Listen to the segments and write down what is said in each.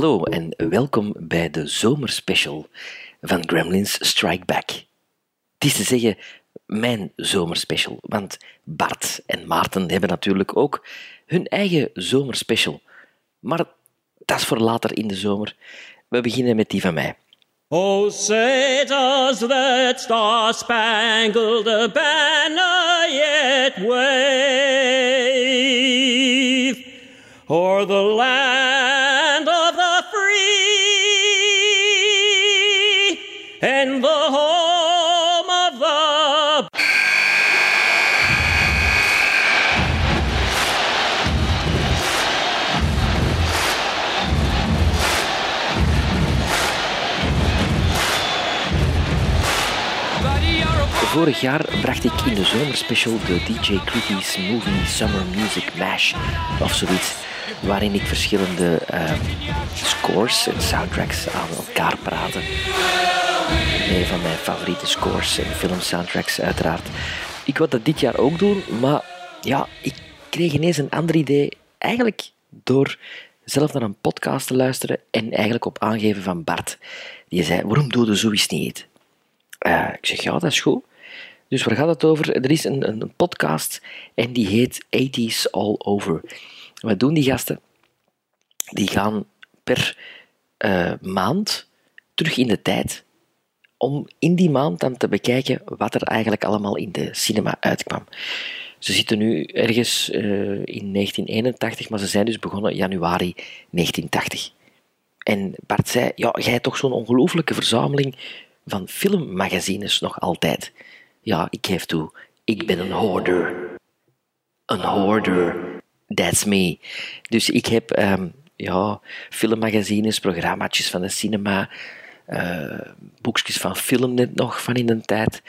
Hallo en welkom bij de zomerspecial van Gremlins Strike Back. Het is te zeggen mijn zomerspecial, want Bart en Maarten hebben natuurlijk ook hun eigen zomerspecial. Maar dat is voor later in de zomer. We beginnen met die van mij. Oh, say does that star-spangled banner yet wave the land Vorig jaar bracht ik in de zomerspecial de DJ Creepy's Movie Summer Music Mash of zoiets, waarin ik verschillende eh, scores en soundtracks aan elkaar praatte. Een van mijn favoriete scores en filmsoundtracks uiteraard. Ik wou dat dit jaar ook doen, maar ja, ik kreeg ineens een ander idee. Eigenlijk door zelf naar een podcast te luisteren en eigenlijk op aangeven van Bart. Die zei, waarom doe je zoiets niet? Eh, ik zeg, ja, dat is goed. Dus waar gaat het over? Er is een, een podcast en die heet 80s All Over. Wat doen die gasten? Die gaan per eh, maand terug in de tijd om in die maand dan te bekijken wat er eigenlijk allemaal in de cinema uitkwam. Ze zitten nu ergens eh, in 1981, maar ze zijn dus begonnen januari 1980. En Bart zei, ja, jij hebt toch zo'n ongelooflijke verzameling van filmmagazines nog altijd. Ja, ik geef toe, ik ben een hoarder. Een hoarder. That's me. Dus ik heb ehm, ja, filmmagazines, programma's van de cinema, eh, boekjes van film net nog van in de tijd.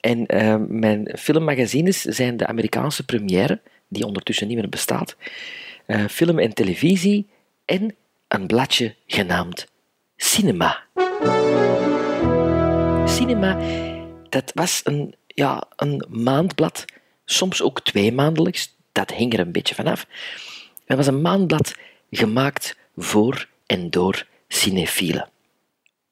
En ehm, mijn filmmagazines zijn de Amerikaanse première, die ondertussen niet meer bestaat, eh, film en televisie en een bladje genaamd Cinema. Cinema, dat was een, ja, een maandblad, soms ook twee maandelijks, dat hing er een beetje vanaf. Het was een maandblad gemaakt voor en door cinefielen.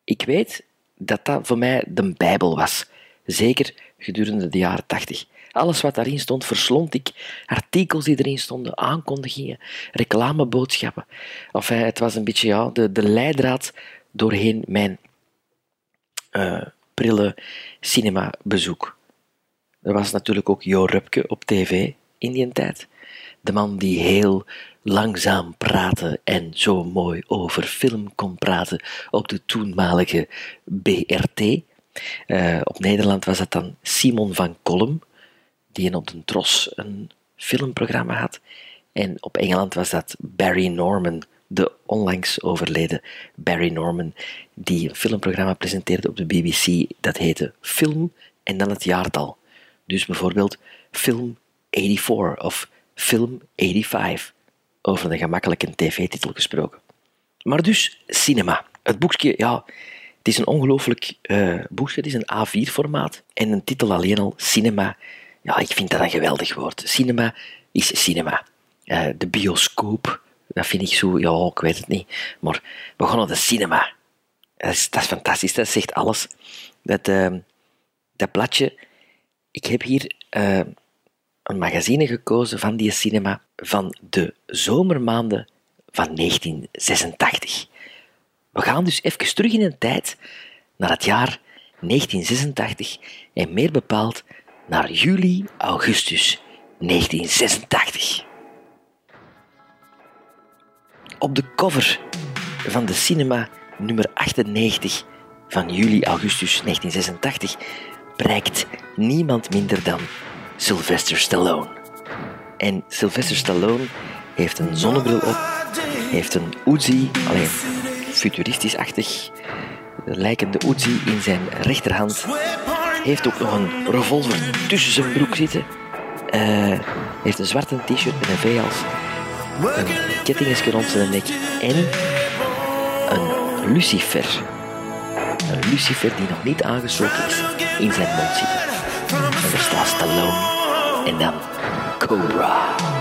Ik weet dat dat voor mij de Bijbel was, zeker gedurende de jaren tachtig. Alles wat daarin stond, verslond ik. Artikels die erin stonden, aankondigingen, reclameboodschappen. Enfin, het was een beetje ja, de, de leidraad doorheen mijn eh, prille cinemabezoek. Er was natuurlijk ook Jo Rupke op tv in die tijd. De man die heel langzaam praatte en zo mooi over film kon praten op de toenmalige BRT. Eh, op Nederland was dat dan Simon van Kolm, die op de Tros een filmprogramma had. En op Engeland was dat Barry Norman, de onlangs overleden Barry Norman, die een filmprogramma presenteerde op de BBC. Dat heette Film en dan het jaartal. Dus bijvoorbeeld Film 84 of Film 85, over een gemakkelijke tv-titel gesproken. Maar dus cinema. Het boekje, ja, het is een ongelooflijk eh boekje. Het is een A4-formaat en een titel alleen al, cinema. Ja, ik vind dat een geweldig woord. Cinema is cinema. Eh, de bioscoop, dat vind ik zo, ja, ik weet het niet. Maar we gaan naar de cinema. Dat is, dat is fantastisch, dat zegt alles. Dat, eh, dat bladje, ik heb hier eh, een magazine gekozen van die cinema van de zomermaanden van 1986. We gaan dus even terug in de tijd naar het jaar 1986 en meer bepaald naar juli, augustus 1986. Op de cover van de cinema nummer 98 van juli, augustus 1986 prijkt niemand minder dan Sylvester Stallone. En Sylvester Stallone heeft een zonnebril op, heeft een Uzi, alleen futuristisch-achtig lijkende Uzi in zijn rechterhand, heeft ook nog een revolver tussen zijn broek zitten, eh, heeft een zwarte t-shirt met een V-hals, een kettingetje rond zijn nek en een lucifer. Een lucifer die nog niet aangestoken is in zijn mond zitten. En er staat Stallone en dan Cobra.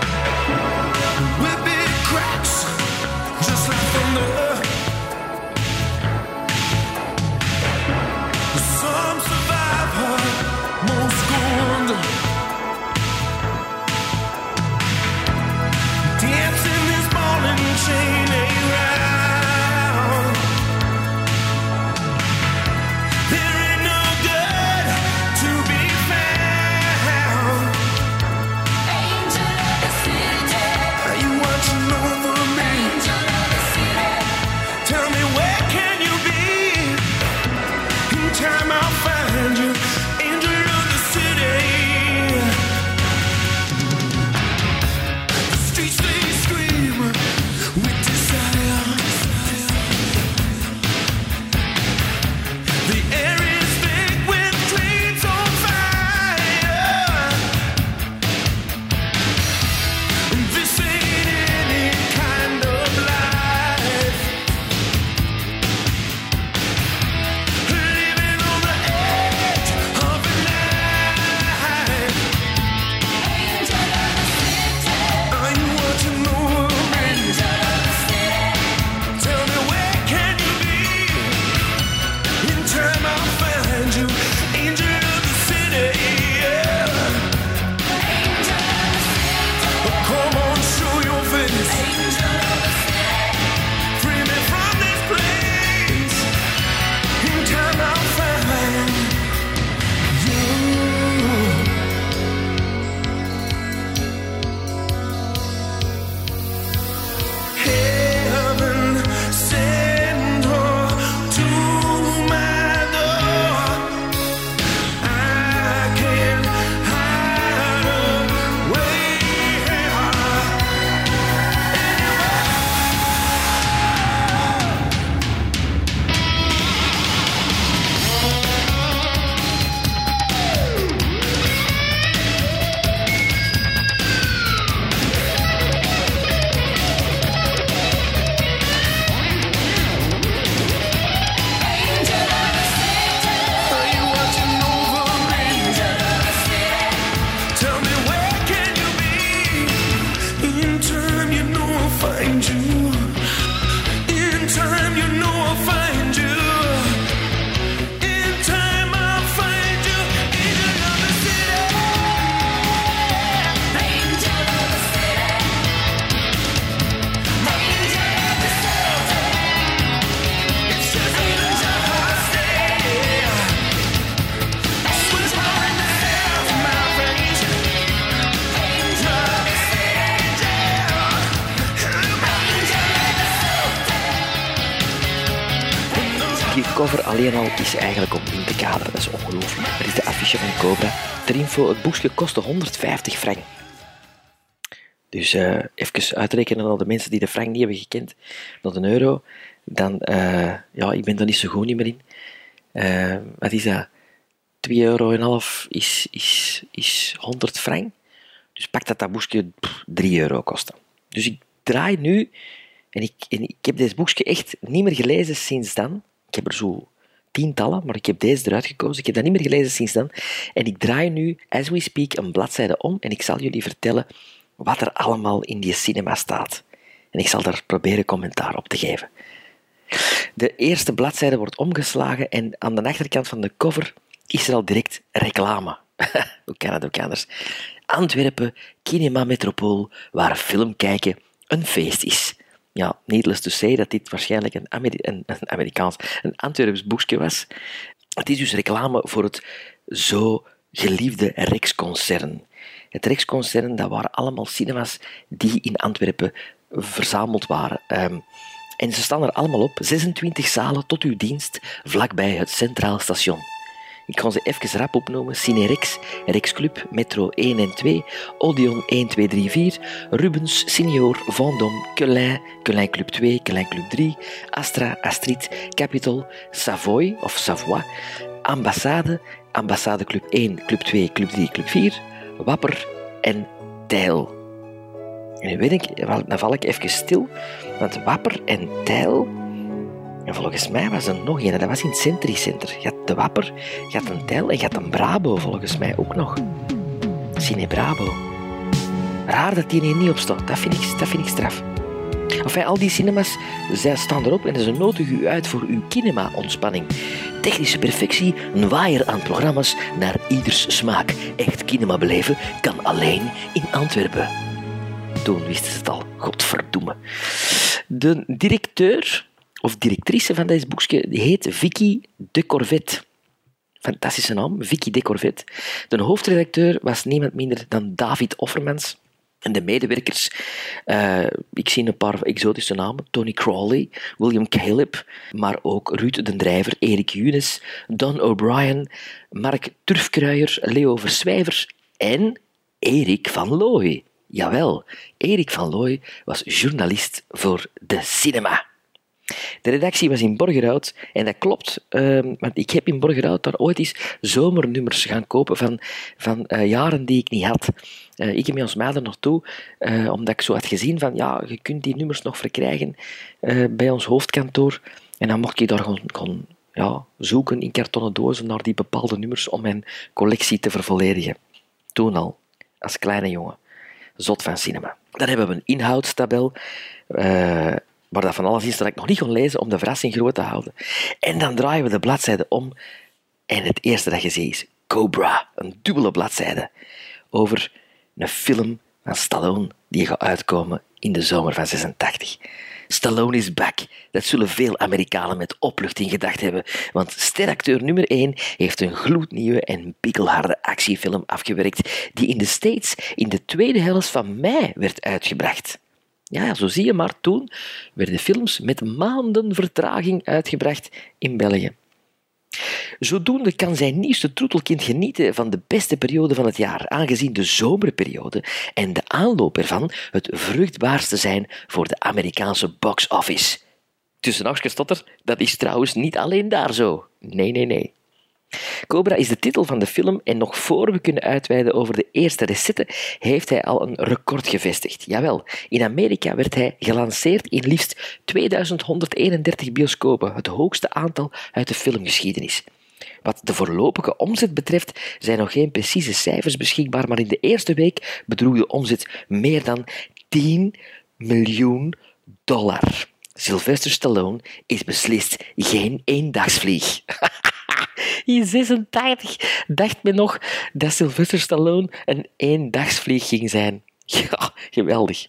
Die cover alleen al is eigenlijk om in te kaderen. Dat is ongelooflijk. Er is de affiche van Cobra. Ter info, het boekje kostte 150 frank. Dus uh, even uitrekenen aan de mensen die de frank niet hebben gekend, naar een euro. Dan, uh, ja, ik ben er niet zo goed meer in. Uh, wat is dat? 2,5 euro is, is, is 100 frank. Dus pak dat dat boekje 3 euro kost. Dus ik draai nu, en ik, en ik heb deze boekje echt niet meer gelezen sinds dan. Ik heb er zo tientallen, maar ik heb deze eruit gekozen. Ik heb dat niet meer gelezen sinds dan. En ik draai nu, as we speak, een bladzijde om en ik zal jullie vertellen wat er allemaal in die cinema staat. En ik zal daar proberen commentaar op te geven. De eerste bladzijde wordt omgeslagen en aan de achterkant van de cover is er al direct reclame. Hoe kan dat ook anders? Antwerpen, Cinema Metropool, waar film kijken een feest is. Ja, needless to say dat dit waarschijnlijk een, een, Amerikaans, een Antwerps boekje was. Het is dus reclame voor het zo geliefde Rex-concern. Het Rex-concern, dat waren allemaal cinemas die in Antwerpen verzameld waren. Ehm, en ze staan er allemaal op, 26 zalen tot uw dienst, vlakbij het Centraal Station. Ik ga ze even rap opnoemen. Cinerex, Rex Club, Metro 1 en 2, Odeon 1, 2, 3, 4, Rubens, Senior, Vendôme, Quelin, Quelin Club 2, Quelin Club 3, Astra, Astrid, Capitol, Savoy of Savoie, Ambassade, Ambassade Club 1, Club 2, Club 3, Club 4, Wapper en Tijl. En nu weet ik, dan val ik even stil, want Wapper en Tijl en volgens mij was er nog een, dat was in het Centri-center. Je had de Wapper, je had een Tel en je had een Brabo volgens mij ook nog. Cine Brabo. Raar dat die er niet op staat, dat vind ik, dat vind ik straf. Enfin, al die cinemas zij staan erop en ze nodigen u uit voor uw kinema-ontspanning. Technische perfectie, een waaier aan programma's naar ieders smaak. Echt kinema beleven kan alleen in Antwerpen. Toen wisten ze het al, godverdomme. De directeur of directrice van deze boekje heet Vicky de Corvette. Fantastische naam, Vicky de Corvette. De hoofdredacteur was niemand minder dan David Offermans. En de medewerkers, uh, ik zie een paar exotische namen. Tony Crawley, William Caleb, maar ook Ruud den Drijver, Erik Younes, Don O'Brien, Mark Turfkruijer, Leo Verswijvers en Erik van Looy. Jawel, Erik van Looy was journalist voor de cinema. De redactie was in Borgerhout en dat klopt, ehm, want ik heb in Borgerhout daar ooit eens zomernummers gaan kopen van, van uh, jaren die ik niet had. Uh, ik heb met ons meiden naartoe, uh, omdat ik zo had gezien van ja, je kunt die nummers nog verkrijgen bij ons hoofdkantoor. En dan mocht ik daar gewoon, gewoon ja, zoeken in kartonnen dozen naar die bepaalde nummers om mijn collectie te vervolledigen. Toen al, als kleine jongen. Zot van cinema. Dan hebben we een inhoudstabel waar dat van alles is dat ik nog niet kon lezen om de verrassing groot te houden. En dan draaien we de bladzijde om en het eerste dat je ziet is Cobra, een dubbele bladzijde over een film van Stallone die gaat uitkomen in de zomer van 86. Stallone is back. Dat zullen veel Amerikanen met opluchting gedacht hebben, want steracteur nummer 1 heeft een gloednieuwe en pikkelharde actiefilm afgewerkt die in de States in de tweede helft van mei werd uitgebracht. Ja, zo zie je maar, toen werden films met maanden vertraging uitgebracht in België. Zodoende kan zijn nieuwste troetelkind genieten van de beste periode van het jaar, aangezien de zomerperiode en de aanloop ervan het vruchtbaarste zijn voor de Amerikaanse box office. Tussen dat is trouwens niet alleen daar zo. Nee, nee, nee. Cobra is de titel van de film en nog voor we kunnen uitweiden over de eerste recetten, heeft hij al een record gevestigd. Jawel, in Amerika werd hij gelanceerd in liefst 2131 bioscopen, het hoogste aantal uit de filmgeschiedenis. Wat de voorlopige omzet betreft zijn nog geen precieze cijfers beschikbaar, maar in de eerste week bedroeg de omzet meer dan 10 miljoen dollar. Sylvester Stallone is beslist geen eendagsvlieg. In 86 dacht men nog dat Sylvester Stallone een eendagsvlieg ging zijn. Ja, geweldig.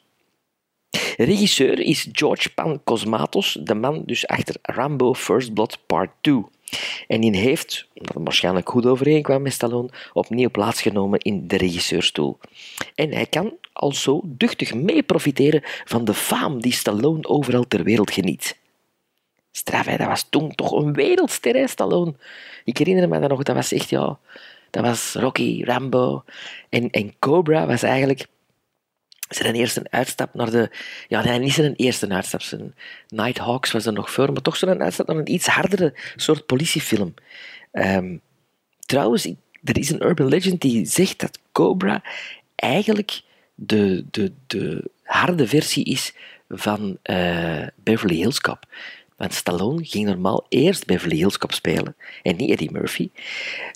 Regisseur is George Pan Cosmatos, de man dus achter Rambo First Blood Part 2. En die heeft, omdat het waarschijnlijk goed overeenkwam met Stallone, opnieuw plaatsgenomen in de regisseurstoel. En hij kan al zo duchtig mee profiteren van de faam die Stallone overal ter wereld geniet. Straf, dat was toen toch een wereldster. Ik herinner me dat nog, dat was echt, ja... Dat was Rocky, Rambo. En, en Cobra was eigenlijk zijn eerste uitstap naar de... Ja, nee, niet zijn eerste uitstap. Zijn Nighthawks was er nog voor, maar toch zo'n uitstap naar een iets hardere soort politiefilm. Ehm, trouwens, er is een urban legend die zegt dat Cobra eigenlijk de, de, de harde versie is van uh, Beverly Hills Cop. Want Stallone ging normaal eerst Beverly Hills spelen en niet Eddie Murphy.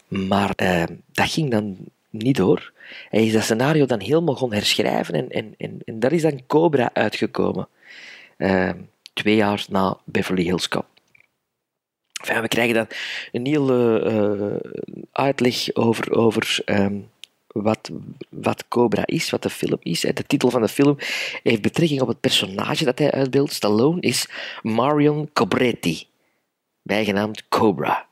Maar uh, dat ging dan niet door. Hij is dat scenario dan helemaal gaan herschrijven en, en, en, en daar is dan Cobra uitgekomen. Uh, twee jaar na Beverly Hills Cop. We krijgen dan een hele uh, uitleg over, over um, wat, wat Cobra is, wat de film is. De titel van de film heeft betrekking op het personage dat hij uitbeeldt. Stallone is Marion Cobretti, bijgenaamd Cobra.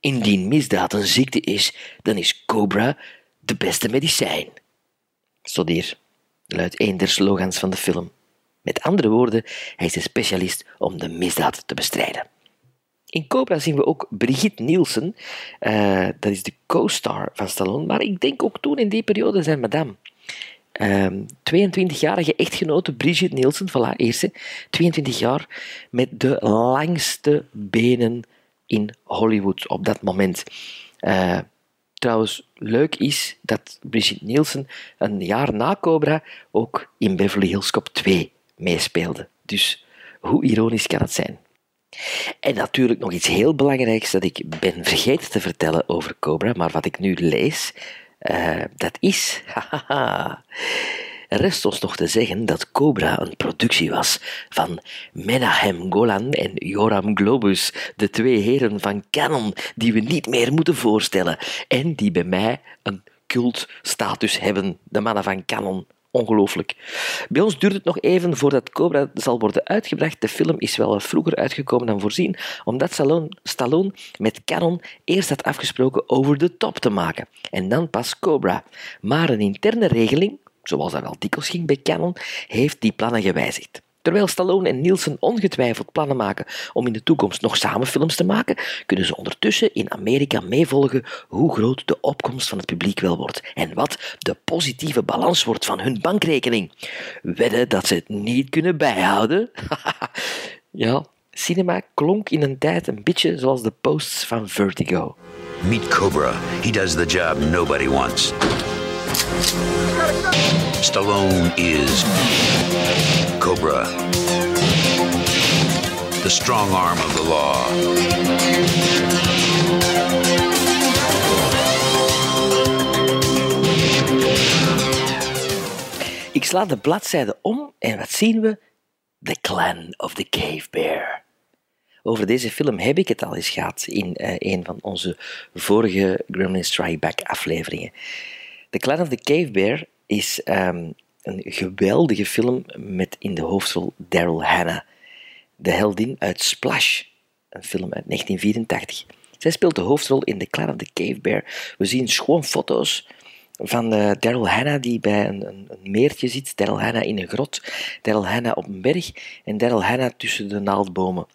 Indien misdaad een ziekte is, dan is Cobra de beste medicijn. Studeer, luidt een der slogans van de film. Met andere woorden, hij is een specialist om de misdaad te bestrijden. In Cobra zien we ook Brigitte Nielsen, uh, dat is de co-star van Stallone, maar ik denk ook toen in die periode zijn madame. Uh, 22-jarige echtgenote Brigitte Nielsen, voilà, eerste, 22 jaar, met de langste benen in Hollywood op dat moment. Uh, trouwens, leuk is dat Brigitte Nielsen een jaar na Cobra ook in Beverly Hills Cop 2 meespeelde. Dus hoe ironisch kan het zijn? En natuurlijk nog iets heel belangrijks dat ik ben vergeten te vertellen over Cobra, maar wat ik nu lees, uh, dat is. Rest ons nog te zeggen dat Cobra een productie was van Menahem Golan en Joram Globus, de twee heren van Canon die we niet meer moeten voorstellen en die bij mij een cultstatus hebben, de mannen van Canon ongelooflijk. Bij ons duurt het nog even voordat Cobra zal worden uitgebracht. De film is wel vroeger uitgekomen dan voorzien, omdat Stallone met Canon eerst had afgesproken over de top te maken. En dan pas Cobra. Maar een interne regeling, zoals dat wel dikwijls ging bij Canon, heeft die plannen gewijzigd. Terwijl Stallone en Nielsen ongetwijfeld plannen maken om in de toekomst nog samen films te maken, kunnen ze ondertussen in Amerika meevolgen hoe groot de opkomst van het publiek wel wordt en wat de positieve balans wordt van hun bankrekening. Wedden dat ze het niet kunnen bijhouden? ja, cinema klonk in een tijd een beetje zoals de posts van Vertigo. Meet Cobra. He does the job nobody wants. Stallone is Cobra, the strong arm of the law. Ik sla de bladzijde om en wat zien we? The Clan of the Cave Bear. Over deze film heb ik het al eens gehad in uh, een van onze vorige Gremlin Strike Back afleveringen. The Clan of the Cave Bear is um, een geweldige film met in de hoofdrol Daryl Hannah, de heldin uit Splash, een film uit 1984. Zij speelt de hoofdrol in The Clan of the Cave Bear. We zien schoon foto's van uh, Daryl Hannah die bij een, een, een, meertje zit, Daryl Hannah in een grot, Daryl Hannah op een berg en Daryl Hannah tussen de naaldbomen.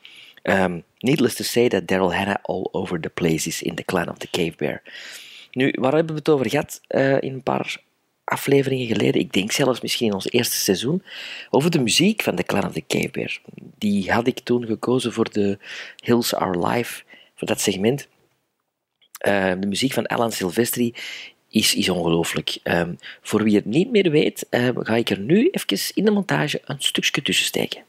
Um, needless to say that Daryl Hannah all over the place is in The Clan of the Cave Bear. Nu, waar hebben we het over gehad uh, in een paar afleveringen geleden, ik denk zelfs misschien in ons eerste seizoen, over de muziek van The Clan of the Cave Bear. Die had ik toen gekozen voor de Hills Are Live, voor dat segment. Uh, de muziek van Alan Silvestri is, is ongelooflijk. Um, voor wie het niet meer weet, uh, ga ik er nu even in de montage een stukje tussen steken.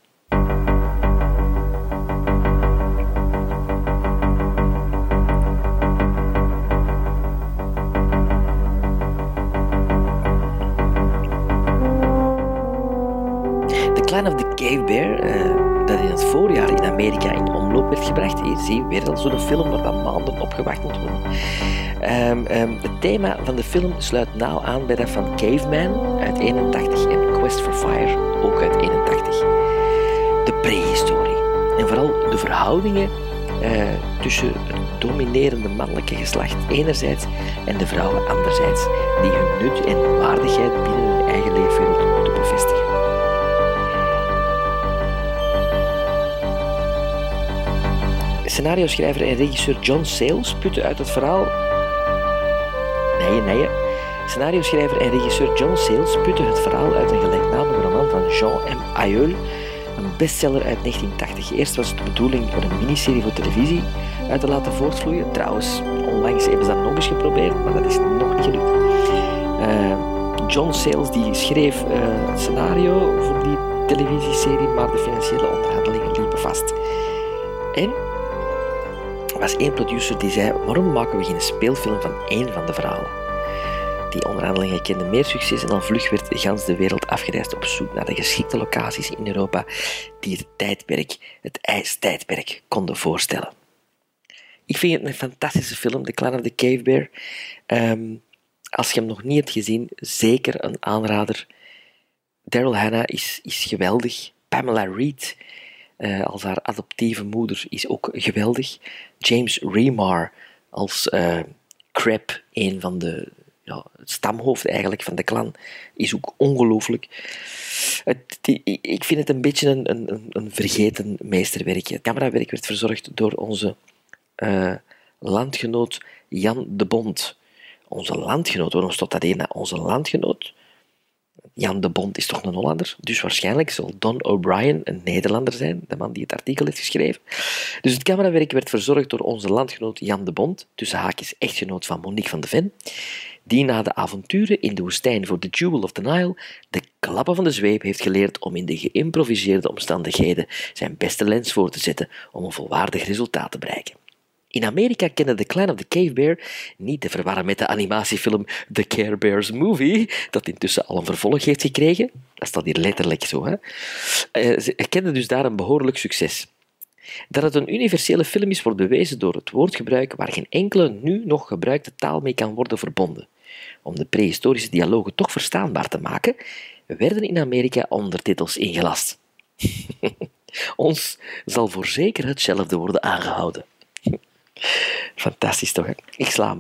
Of the Cave Bear, uh, dat in het voorjaar in Amerika in omloop werd gebracht. Hier zie je weer al zo'n film waar dan maanden op gewacht moet worden. Um, um, het thema van de film sluit nauw aan bij dat van Caveman uit 81 en Quest for Fire, ook uit 81. De prehistorie. En vooral de verhoudingen uh, tussen het dominerende mannelijke geslacht enerzijds en de vrouwen anderzijds, die hun nut en waardigheid binnen hun eigen leefwereld moeten bevestigen. Scenario-schrijver en regisseur John Sayles putte uit het verhaal... Nee, nee. Scenario-schrijver en regisseur John Sayles putte het verhaal uit een gelijknamige roman van Jean M. Ayeul, een bestseller uit 1980. Eerst was het de bedoeling er een miniserie voor televisie uit te laten voortvloeien. Trouwens, onlangs hebben ze dat nog eens geprobeerd, maar dat is nog niet gelukt. Uh, John Sayles die schreef uh, het scenario voor die televisieserie, maar de financiële onderhandelingen liepen vast. En was één producer die zei: waarom maken we geen speelfilm van één van de verhalen? Die onderhandelingen kenden meer succes en dan vlug werd gans de wereld afgereisd op zoek naar de geschikte locaties in Europa die het tijdperk, het ijstijdperk, konden voorstellen. Ik vind het een fantastische film, The Clan of the Cave Bear. Um, als je hem nog niet hebt gezien, zeker een aanrader. Daryl Hannah is, is geweldig. Pamela Reed uh, als haar adoptieve moeder is ook geweldig. James Remar als uh, Crab, een van de ja, stamhoofd eigenlijk van de clan, is ook ongelooflijk. Ik vind het een beetje een, een, een vergeten meesterwerk. Het camerawerk werd verzorgd door onze uh, landgenoot Jan de Bond. Onze landgenoot, waarom stond dat hier? Onze landgenoot Jan de Bond is toch een Hollander, dus waarschijnlijk zal Don O'Brien een Nederlander zijn, de man die het artikel heeft geschreven. Dus het camerawerk werd verzorgd door onze landgenoot Jan de Bond, tussen haakjes echtgenoot van Monique van de Ven, die na de avonturen in de woestijn voor The Jewel of the Nile de klappen van de zweep heeft geleerd om in de geïmproviseerde omstandigheden zijn beste lens voor te zetten om een volwaardig resultaat te bereiken. In Amerika kennen The Clan of the Cave Bear niet te verwarren met de animatiefilm The Care Bears Movie, dat intussen al een vervolg heeft gekregen. Dat staat hier letterlijk zo. Hè? Uh, ze kenden dus daar een behoorlijk succes. Dat het een universele film is, wordt bewezen door het woordgebruik waar geen enkele nu nog gebruikte taal mee kan worden verbonden. Om de prehistorische dialogen toch verstaanbaar te maken, werden in Amerika ondertitels ingelast. Ons zal voorzeker hetzelfde worden aangehouden. Fantastisch toch, hè? Ik sla.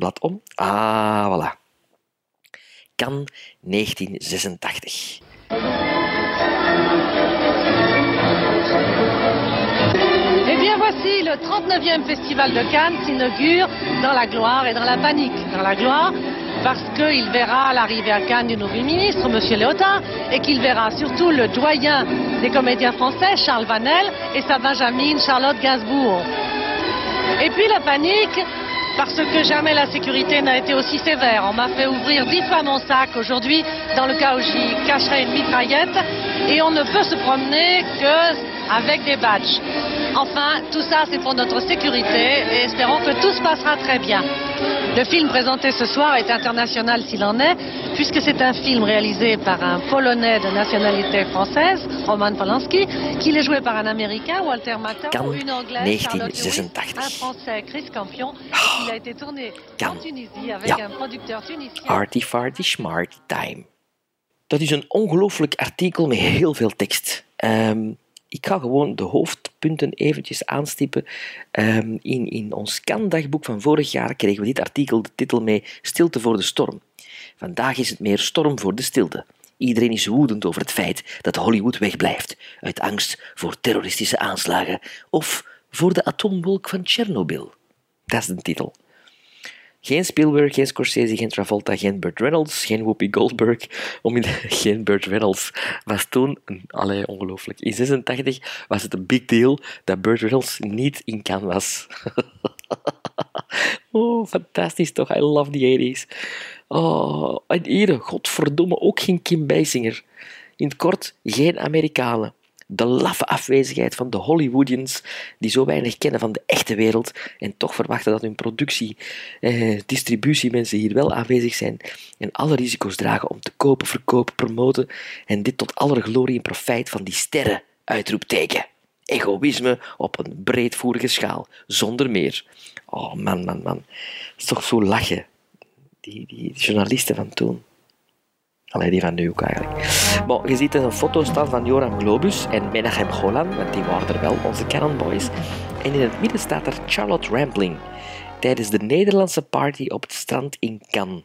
Ah, voilà. Cannes 1986. Eh bien voici, le 39e Festival de Cannes s'inaugure dans la gloire et dans la panique. Dans la gloire, parce qu'il verra l'arrivée à Cannes du nouveau ministre, M. Léotard, et qu'il verra surtout le doyen des comédiens français, Charles Vanel, et sa Benjamin, Charlotte Gainsbourg. Et puis la panique, parce que jamais la sécurité n'a été aussi sévère. On m'a fait ouvrir dix fois mon sac aujourd'hui, dans le cas où j'y cacherais une mitraillette, et on ne peut se promener qu'avec des badges. Enfin, tout ça, c'est pour notre sécurité, et espérons que tout se passera très bien. Le film présenté ce soir est international s'il en est, puisque c'est un film réalisé par un Polonais de nationalité française, Roman Polanski, qu'il est joué par un Américain, Walter Matthau, une Anglaise, Charlotte Lewis, un Français, Chris Campion, et il a été tourné en Tunisie avec ja. un producteur tunisien. Arty Farty Smarty Time. Dat is een ongelooflijk artikel met heel veel tekst. Um, ik ga gewoon de hoofdpunten eventjes aanstippen. Um, in, in ons kan-dagboek van vorig jaar kregen we dit artikel de titel mee Stilte voor de storm. Vandaag is het meer storm voor de stilte. Iedereen is woedend over het feit dat Hollywood wegblijft, uit angst voor terroristische aanslagen of voor de atoomwolk van Tsjernobyl. Dat is de titel. Geen Spielberg, geen Scorsese, geen Travolta, geen Burt Reynolds, geen Whoopi Goldberg. Om in, geen Burt Reynolds was toen, allee, ongelooflijk. In 86 was het een big deal dat Burt Reynolds niet in Cannes was. oh, fantastisch toch? I love the 80s. Oh, en hier, godverdomme, ook geen Kim Basinger. In het kort, geen Amerikanen de laffe afwezigheid van de Hollywoodians die zo weinig kennen van de echte wereld en toch verwachten dat hun productie, eh, distributiemensen hier wel aanwezig zijn en alle risico's dragen om te kopen, verkopen, promoten en dit tot aller glorie en profijt van die sterren, uitroepteken. Egoïsme op een breedvoerige schaal, zonder meer. Oh man, man, man. Het is toch zo lachen. Die, die journalisten van toen. Alleen die van nu ook eigenlijk. Bon, je ziet een foto staan van Joram Globus en Menachem Golan, want die waren er wel, onze Cannon Boys. En in het midden staat er Charlotte Rampling tijdens de Nederlandse party op het strand in Cannes.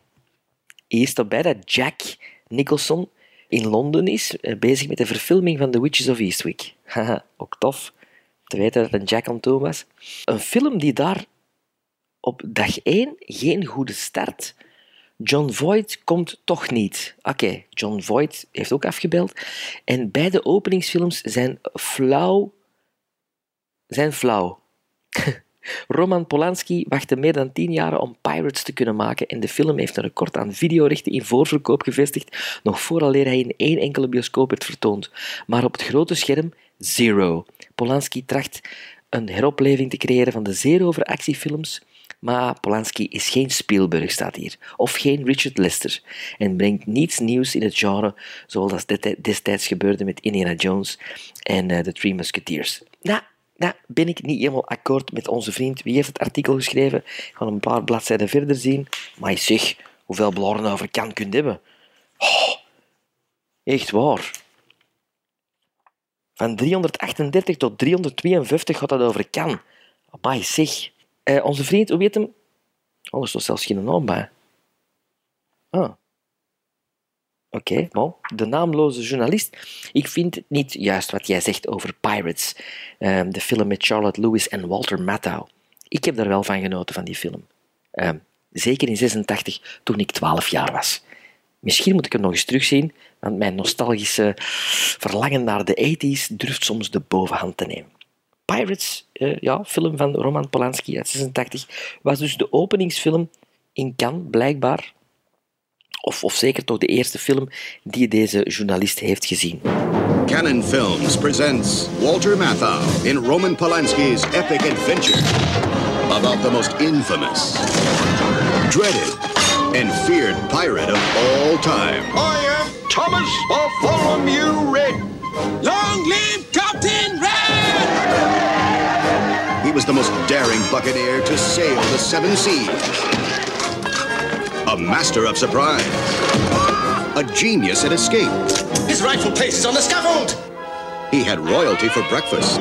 Eerst erbij dat Jack Nicholson in Londen is, eh, bezig met de verfilming van The Witches of Eastwick. Haha, ook tof. te weten dat het een Jack on Toon was. Een film die daar op dag 1 geen goede start. John Voight komt toch niet. Oké, John Voight heeft ook afgebeld. En beide openingsfilms zijn flauw. Zijn flauw. Roman Polanski wachtte meer dan tien jaar om Pirates te kunnen maken en de film heeft een record aan videorechten in voorverkoop gevestigd, nog vooraleer hij in één enkele bioscoop werd vertoond. Maar op het grote scherm, zero. Polanski tracht een heropleving te creëren van de zeer over actiefilms, maar Polanski is geen Spielberg, staat hier, of geen Richard Lester, en brengt niets nieuws in het genre, zoals destijds gebeurde met Indiana Jones en uh, The Three Musketeers. Nou, nou, ben ik niet helemaal akkoord met onze vriend. Wie heeft het artikel geschreven? Ik ga een paar bladzijden verder zien. Maar zeg, hoeveel blaren over kan kunt hebben? Oh, echt waar. Van 338 tot 352 gaat dat over kan. Maar zeg. Eh, onze vriend, hoe weet hem? Oh, er staat zelfs geen naam bij. Ah. Oké, okay, de naamloze journalist. Ik vind niet juist wat jij zegt over Pirates, um, de film met Charlotte Lewis en Walter Matthau. Ik heb daar wel van genoten van die film. Um, zeker in 86, toen ik 12 jaar was. Misschien moet ik hem nog eens terugzien, want mijn nostalgische verlangen naar de 80s durft soms de bovenhand te nemen. Pirates, uh, ja, film van Roman Polanski uit 86, was dus de openingsfilm in Cannes, blijkbaar, of, of zeker toch de eerste film die deze journalist heeft gezien. Canon Films presents Walter Matthau in Roman Polanski's epic adventure about the most infamous, dreaded, and feared pirate of all time. I am Thomas Bartholomew Red. Long live Captain was the most daring buccaneer to sail the seven seas a master of surprise. A genius at escape. His rightful place is on the scaffold. He had royalty for breakfast,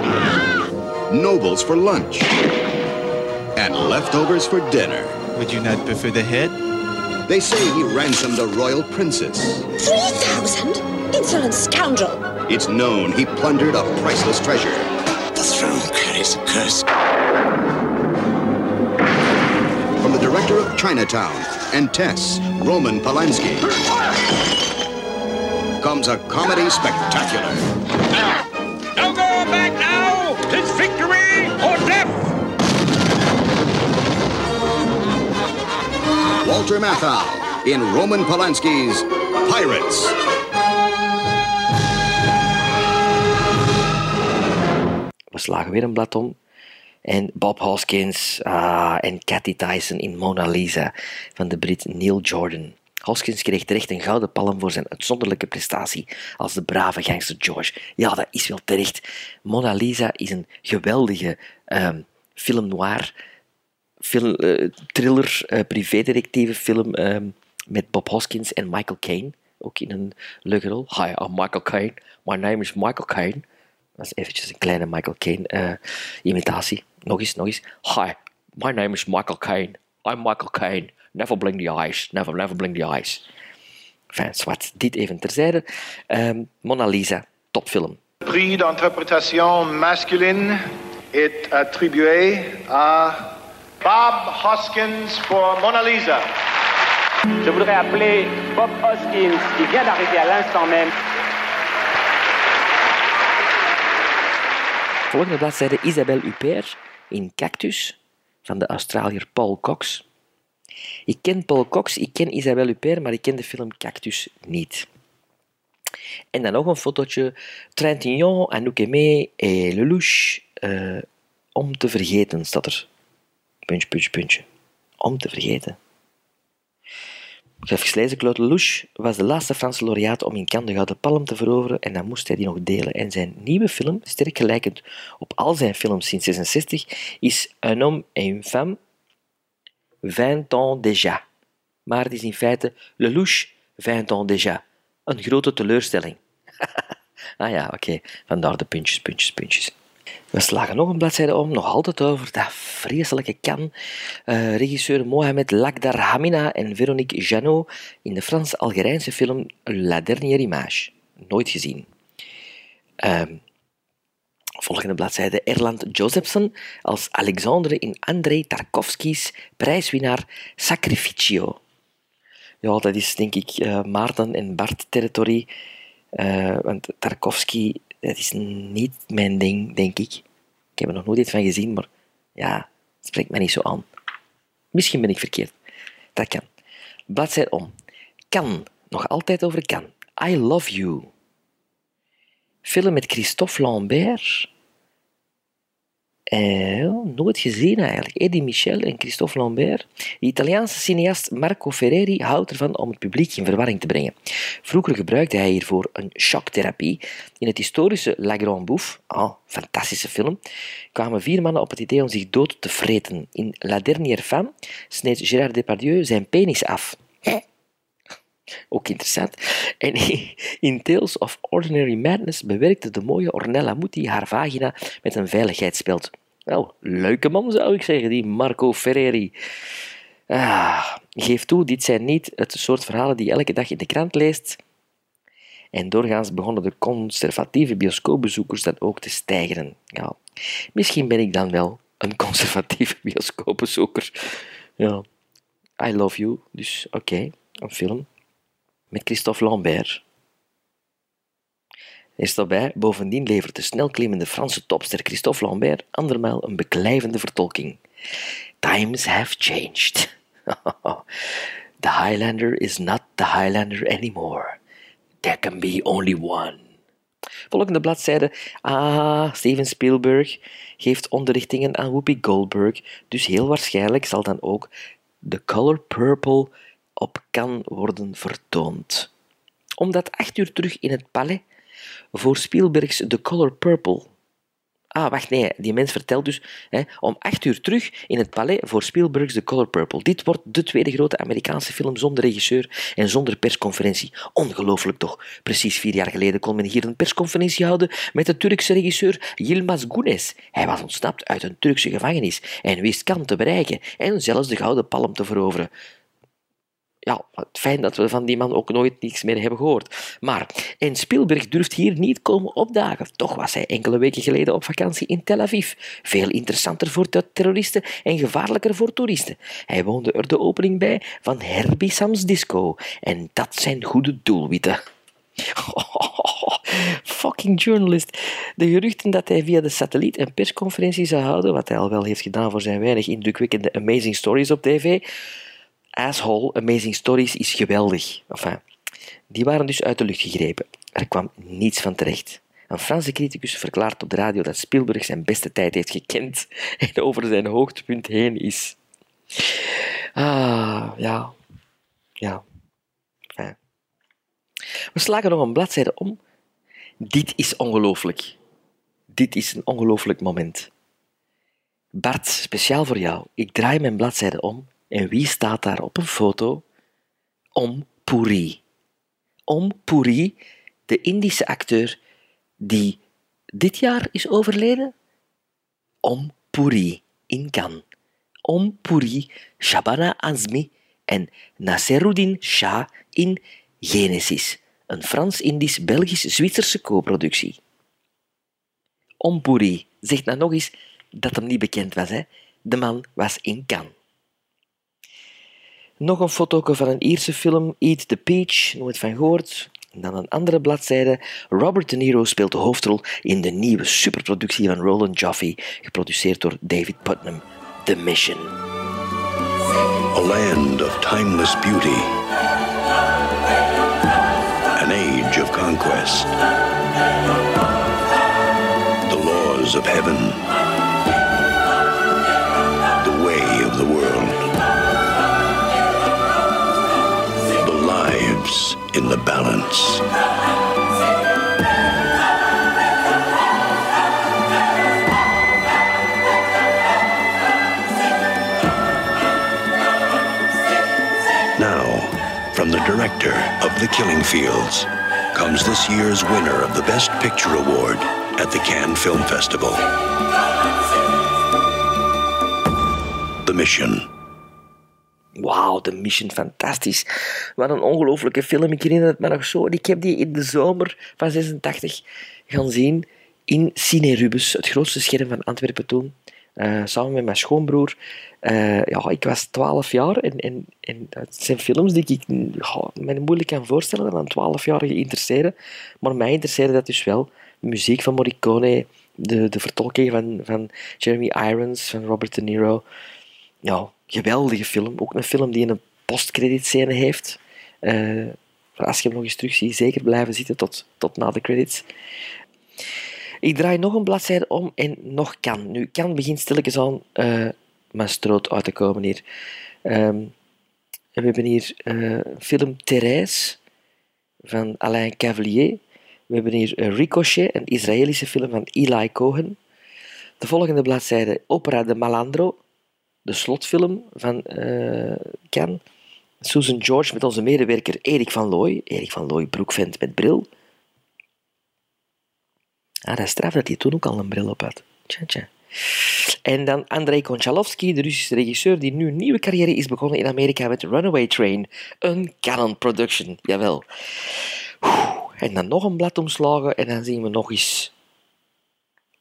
nobles for lunch, and leftovers for dinner. Would you not prefer the head? They say he ransomed a royal princess. Three thousand? Insolent scoundrel! It's known he plundered a priceless treasure. The throne carries a curse. Director of Chinatown and Tess, Roman Polanski, comes a comedy spectacular. No go back now! It's victory or death! Walter Matthau in Roman Polanski's Pirates. We slagen weer een blad om. En Bob Hoskins uh, en Cathy Tyson in Mona Lisa van de Brit Neil Jordan. Hoskins kreeg terecht een gouden palm voor zijn uitzonderlijke prestatie als de brave gangster George. Ja, dat is wel terecht. Mona Lisa is een geweldige um, film noir, film, uh, thriller, uh, privédetectieve film um, met Bob Hoskins en Michael Caine. Ook in een leuke rol. Hi, I'm Michael Caine. My name is Michael Caine. Dat is eventjes een kleine Michael Caine uh, imitatie. Nog eens, nog eens. Hi, my name is Michael Caine. I'm Michael Caine. Never blink the eyes. Never, never blink the eyes. Enfin, zwart. Dit even terzijde. Um, Mona Lisa, topfilm. prix d'interprétation masculine est attribué à Bob Hoskins pour Mona Lisa. Je voudrais appeler Bob Hoskins, qui vient d'arriver à l'instant même. Volgende bladzijde Isabelle Huppert in Cactus van de Australiër Paul Cox. Ik ken Paul Cox, ik ken Isabelle Huppert, maar ik ken de film Cactus niet. En dan nog een fotootje. Trintignant, Anouk Aimé et Lelouch. Uh, om te vergeten staat er. Puntje, puntje, puntje. Om te vergeten. Gelezen, Claude Lelouch was de laatste Franse laureaat om in Cannes de Gouden Palm te veroveren en dan moest hij die nog delen. En zijn nieuwe film, sterk gelijkend op al zijn films sinds 66, is Un homme et une femme, 20 ans déjà. Maar het is in feite Lelouch, 20 ans déjà. Een grote teleurstelling. ah ja, oké. Vandaar de puntjes, puntjes, puntjes. We slagen nog een bladzijde om, nog altijd over dat vreselijke kan. Uh, regisseur Mohamed Lakdar Hamina en Veronique Janot in de Frans-Algerijnse film La Dernière Image. Nooit gezien. Uh, Volgende bladzijde. Erland Josephson als Alexandre in Andrei Tarkovsky's prijswinnaar Sacrificio. Ja, dat is denk ik eh, Maarten en Bart-territorie. Eh, want Tarkovsky, dat is niet mijn ding, denk ik. Ik heb er nog nooit iets van gezien, maar ja, het spreekt mij niet zo aan. Misschien ben ik verkeerd. Dat kan. Bladzijde om. Kan. Nog altijd over kan. I Love You. Film met Christophe Lambert. Eh, nooit gezien eigenlijk. Eddie Michel en Christophe Lambert. De Italiaanse cineast Marco Ferreri houdt ervan om het publiek in verwarring te brengen. Vroeger gebruikte hij hiervoor een shocktherapie. In het historische La Grande Bouffe, oh, fantastische film, kwamen vier mannen op het idee om zich dood te vreten. In La Dernière Femme sneed Gérard Depardieu zijn penis af. Ook interessant. En in Tales of Ordinary Madness bewerkte de mooie Ornella Muti haar vagina met een veiligheidsspeld. Wel, leuke man zou ik zeggen, die Marco Ferreri. Ah, geef toe, dit zijn niet het soort verhalen die elke dag in de krant leest. En doorgaans begonnen de conservatieve bioscoopbezoekers dan ook te stijgen. Ja, misschien ben ik dan wel een conservatieve bioscoopbezoeker. Ja, I love you, dus oké, een film met Christophe Lambert. Er staat bij, bovendien levert de snelklimmende Franse topster Christophe Lambert andermaal een beklijvende vertolking. Times have changed. the Highlander is not the Highlander anymore. There can be only one. Volgende bladzijde. Ah, Steven Spielberg geeft onderrichtingen aan Whoopi Goldberg, dus heel waarschijnlijk zal dan ook The Color Purple op kan worden vertoond. Omdat acht uur terug in het Palais voor Spielbergs The Color Purple. Ah, wacht, nee, die mens vertelt dus hè, om acht uur terug in het Palais voor Spielbergs The Color Purple. Dit wordt de tweede grote Amerikaanse film zonder regisseur en zonder persconferentie. Ongelooflijk toch? Precies vier jaar geleden kon men hier een persconferentie houden met de Turkse regisseur Yilmaz Gunes. Hij was ontsnapt uit een Turkse gevangenis en wist kan te bereiken en zelfs de Gouden Palm te veroveren ja, fijn dat we van die man ook nooit niets meer hebben gehoord. Maar, en Spielberg durft hier niet komen opdagen. Toch was hij enkele weken geleden op vakantie in Tel Aviv. Veel interessanter voor terroristen en gevaarlijker voor toeristen. Hij woonde er de opening bij van Herbie Sam's Disco. En dat zijn goede doelwitten. fucking journalist. De geruchten dat hij via de satelliet een persconferentie zou houden, wat hij al wel heeft gedaan voor zijn weinig indrukwekkende Amazing Stories op tv, Asshole, Amazing Stories is geweldig. Enfin, die waren dus uit de lucht gegrepen. Er kwam niets van terecht. Een Franse criticus verklaart op de radio dat Spielberg zijn beste tijd heeft gekend en over zijn hoogtepunt heen is. Ah, ja. Ja. Enfin. We slagen nog een bladzijde om. Dit is ongelooflijk. Dit is een ongelooflijk moment. Bart, speciaal voor jou. Ik draai mijn bladzijde om en wie staat daar op een foto? Om Puri. Om Puri, de Indische acteur die dit jaar is overleden? Om Puri in Cannes. Om Puri, Shabana Azmi en Nasseruddin Shah in Genesis, een Frans-Indisch-Belgisch-Zwitserse co-productie. Om Puri, zegt nou nog eens dat hem niet bekend was. Hè? De man was in Cannes. Nog een foto van een Ierse film, Eat the Peach, nooit van gehoord. En dan een andere bladzijde. Robert De Niro speelt de hoofdrol in de nieuwe superproductie van Roland Joffe, geproduceerd door David Putnam, The Mission. A land of timeless beauty. An age of conquest. The laws of heaven. In the balance. Now, from the director of The Killing Fields, comes this year's winner of the Best Picture Award at the Cannes Film Festival. The Mission. Wauw, The Mission, fantastisch. Wat een ongelofelijke film. Ik herinner het me nog zo. Ik heb die in de zomer van 86 gaan zien in Cine Rubens, het grootste scherm van Antwerpen toen. Eh, samen met mijn schoonbroer. Eh, ja, ik was 12 jaar en, en, en het zijn films die ik ja, me moeilijk kan voorstellen dat een 12-jarige interesseren. Maar mij interesseerde dat dus wel. De muziek van Morricone, de, de vertolking van, van Jeremy Irons, van Robert De Niro. Ja, geweldige film. Ook een film die een postcreditscène heeft. Eh, als je hem nog eens zeker blijven zitten tot, tot na de credits. Ik draai nog een bladzijde om en nog kan. Nu, kan begint stilletjes aan uh, mijn stroot uit te komen hier. Um, we hebben hier uh, film Thérèse van Alain Cavalier. We hebben hier Ricochet, een Israëlische film van Eli Cohen. De volgende bladzijde Opera de Malandro, de slotfilm van uh. Susan George met onze medewerker Erik van Looy. Erik van Looy, broekvent met bril. Ah, dat is straf dat hij toen ook al een bril op had. Tja, tja. En dan Andrei Konchalovsky, de Russische regisseur die nu een nieuwe carrière is begonnen in Amerika met Runaway Train. Een Canon production, jawel. En dan nog een blad omslagen en dan zien we nog eens...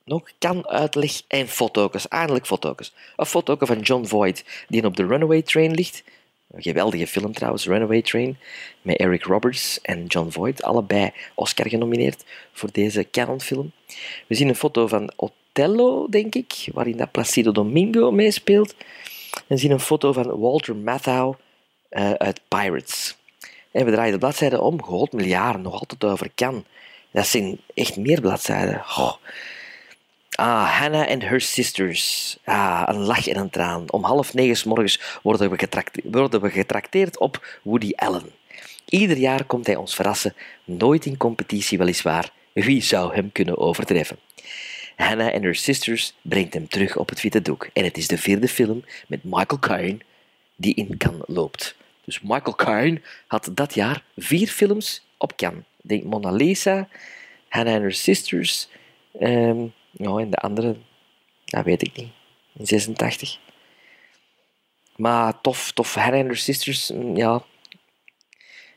Nog kan uitleg en foto's. Eindelijk foto's. Een foto van John Voight, die op de Runaway Train ligt. Een geweldige film trouwens, Runaway Train, met Eric Roberts en John Voight, allebei Oscar genomineerd voor deze Canon-film. We zien een foto van Othello, denk ik, waarin dat Placido Domingo meespeelt. En zien een foto van Walter Matthau uh, uit Pirates. En we draaien de bladzijde om, god miljarden, nog altijd over kan. Dat zijn echt meer bladzijden. Oh. Ah, Hannah and Her Sisters. Ah, een lach en een traan. Om half negen s morgens worden we, worden we getrakteerd op Woody Allen. Ieder jaar komt hij ons verrassen, nooit in competitie weliswaar. Wie zou hem kunnen overtreffen? Hannah and Her Sisters brengt hem terug op het witte doek. En het is de vierde film met Michael Caine die in Cannes loopt. Dus Michael Caine had dat jaar vier films op Cannes. Denk Mona Lisa, Hannah and Her Sisters... Um, ja, en de andere, dat weet ik niet. In 86. Maar tof, tof. Her Sisters, mm, ja.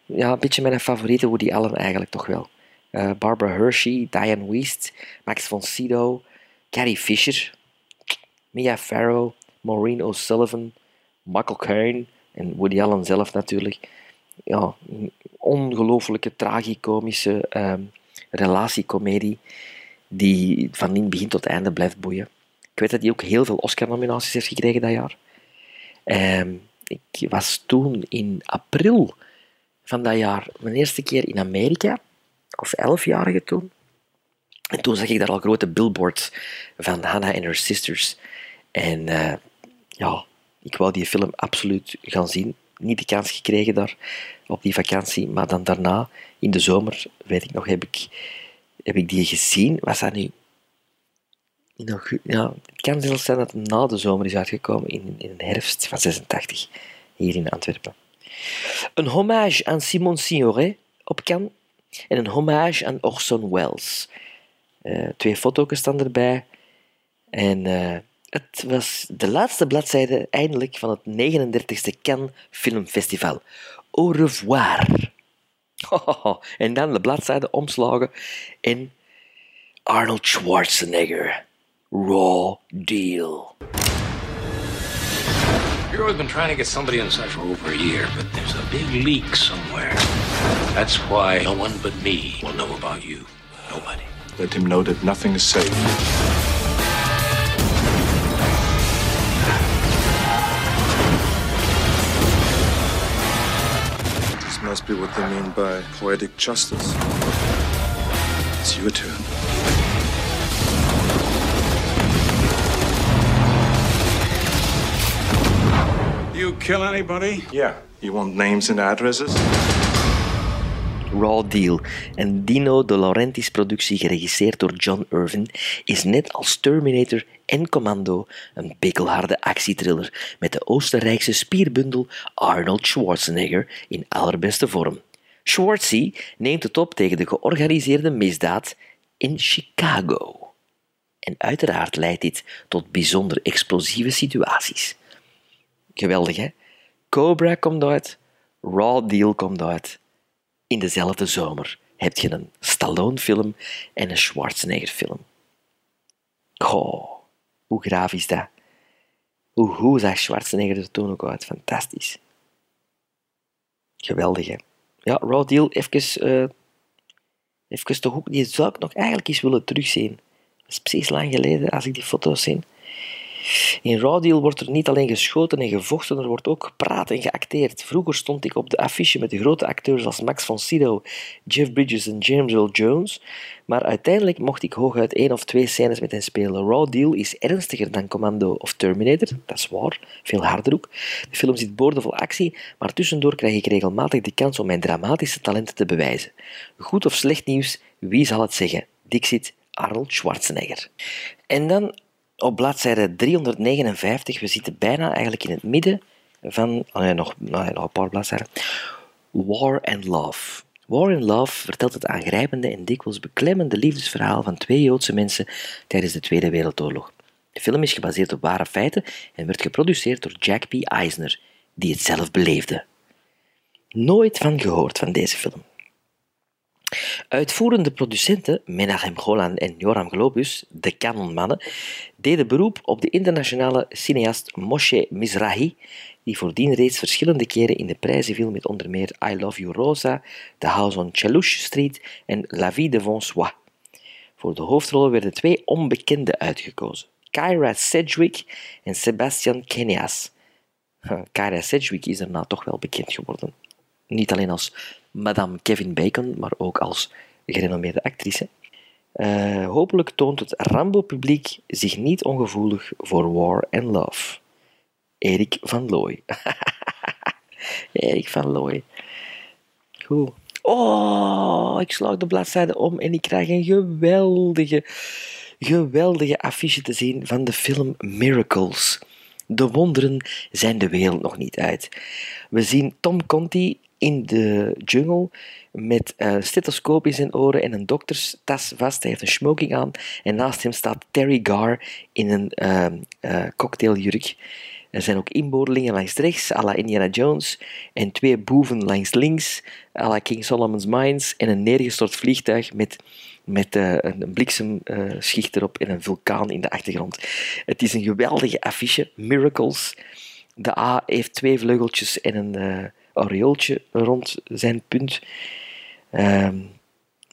Ja, een beetje mijn favoriete Woody Allen eigenlijk toch wel. Uh, Barbara Hershey, Diane Wiest, Max von Sydow, Carrie Fisher, Mia Farrow, Maureen O'Sullivan, Michael Caine en Woody Allen zelf natuurlijk. Ja, ongelooflijke tragicomische um, relatiecomedie die van in begin tot einde blijft boeien. Ik weet dat hij ook heel veel Oscar-nominaties heeft gekregen dat jaar. Ehm, ik was toen in april van dat jaar mijn eerste keer in Amerika, als elfjarige toen. En toen zag ik daar al grote billboards van Hannah en Her Sisters. En uh, ja, ik wou die film absoluut gaan zien. Niet de kans gekregen daar op die vakantie, maar dan daarna, in de zomer, weet ik nog, heb ik heb ik die gezien. Was dat nu... Nog, het kan zelfs zijn dat het na de zomer is uitgekomen, in, in de herfst van 86, hier in Antwerpen. Een hommage aan Simon Signoret op Cannes en een hommage aan Orson Welles. Uh, twee foto's staan erbij. En uh, het was de laatste bladzijde eindelijk van het 39e Cannes Filmfestival. Au revoir. En dan de bladzijde omslagen in Arnold Schwarzenegger. Raw Deal. You've always been trying to get somebody inside for over a year, but there's a big leak somewhere. That's why no one but me will know about you. Nobody. Let him know that nothing is safe. Must be what they mean by poetic justice. It's your turn. You kill anybody? Yeah. You want names and addresses? Raw Deal, een Dino De Laurentiis productie geregisseerd door John Irvin, is net als Terminator en Commando een pikkelharde actietriller met de Oostenrijkse spierbundel Arnold Schwarzenegger in allerbeste vorm. Schwartzy neemt het op tegen de georganiseerde misdaad in Chicago. En uiteraard leidt dit tot bijzonder explosieve situaties. Geweldig, hè? Cobra komt uit, Raw Deal komt uit in dezelfde zomer heb je een Stallone-film en een Schwarzenegger-film. Goh, hoe graaf is dat? Hoe goed zag Schwarzenegger er toen ook uit? Fantastisch. Geweldig, hè? Ja, Raw Deal, even, uh, even toch ook, die zou ik nog eigenlijk eens willen terugzien. Dat is precies lang geleden als ik die foto's zie. In Raw Deal wordt er niet alleen geschoten en gevochten, er wordt ook gepraat en geacteerd. Vroeger stond ik op de affiche met de grote acteurs als Max von Sydow, Jeff Bridges en James Earl Jones, maar uiteindelijk mocht ik hooguit één of twee scènes met hen spelen. Raw Deal is ernstiger dan Commando of Terminator, dat is waar, veel harder ook. De film zit boordevol actie, maar tussendoor krijg ik regelmatig de kans om mijn dramatische talenten te bewijzen. Goed of slecht nieuws, wie zal het zeggen? Dixit Arnold Schwarzenegger. En dan op bladzijde 359, we zitten bijna eigenlijk in het midden van, oh nee, nog, nog een paar bladzijden, War and Love. War and Love vertelt het aangrijpende en dikwijls beklemmende liefdesverhaal van twee Joodse mensen tijdens de Tweede Wereldoorlog. De film is gebaseerd op ware feiten en werd geproduceerd door Jack P. Eisner, die het zelf beleefde. Nooit van gehoord van deze film. Uitvoerende producenten Menachem Golan en Joram Globus, de kanonmannen, deden beroep op de internationale cineast Moshe Mizrahi, die voordien reeds verschillende keren in de prijzen viel met onder meer I Love You Rosa, The House on Chelouche Street en La Vie de Vonsois. Voor de hoofdrollen werden twee onbekenden uitgekozen, Kyra Sedgwick en Sebastian Kenias. Kyra Sedgwick is daarna toch wel bekend geworden. Niet alleen als Madame Kevin Bacon, maar ook als gerenommeerde actrice. Uh, hopelijk toont het Rambo-publiek zich niet ongevoelig voor War and Love. Erik van Looy. Erik van Looy. Goed. Oh, ik slag de bladzijde om en ik krijg een geweldige, geweldige affiche te zien van de film Miracles. De wonderen zijn de wereld nog niet uit. We zien Tom Conti in de jungle met een stethoscoop in zijn oren en een dokterstas vast. Hij heeft een smoking aan en naast hem staat Terry Gar in een uh, uh, cocktailjurk. Er zijn ook inboordelingen langs rechts, à la Indiana Jones, en twee boeven langs links, à la King Solomon's Mines, en een neergestort vliegtuig met, met uh, een bliksemschicht erop en een vulkaan in de achtergrond. Het is een geweldige affiche, Miracles. De A heeft twee vleugeltjes en een aureooltje rond zijn punt. Um,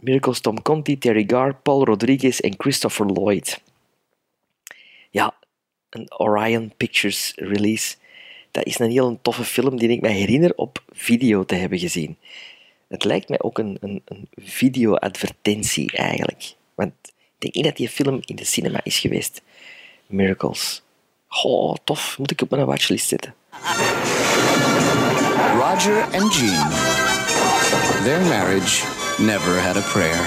Miracles Tom Conti, Terry Gar, Paul Rodriguez en Christopher Lloyd. Ja, een Orion Pictures release. Dat is een heel toffe film die ik me herinner op video te hebben gezien. Het lijkt mij ook een, een, een video-advertentie eigenlijk. Want ik denk niet dat die film in de cinema is geweest. Miracles. Oh, tof. Moet ik op mijn watchlist zetten. Roger and Jean. Their marriage never had a prayer.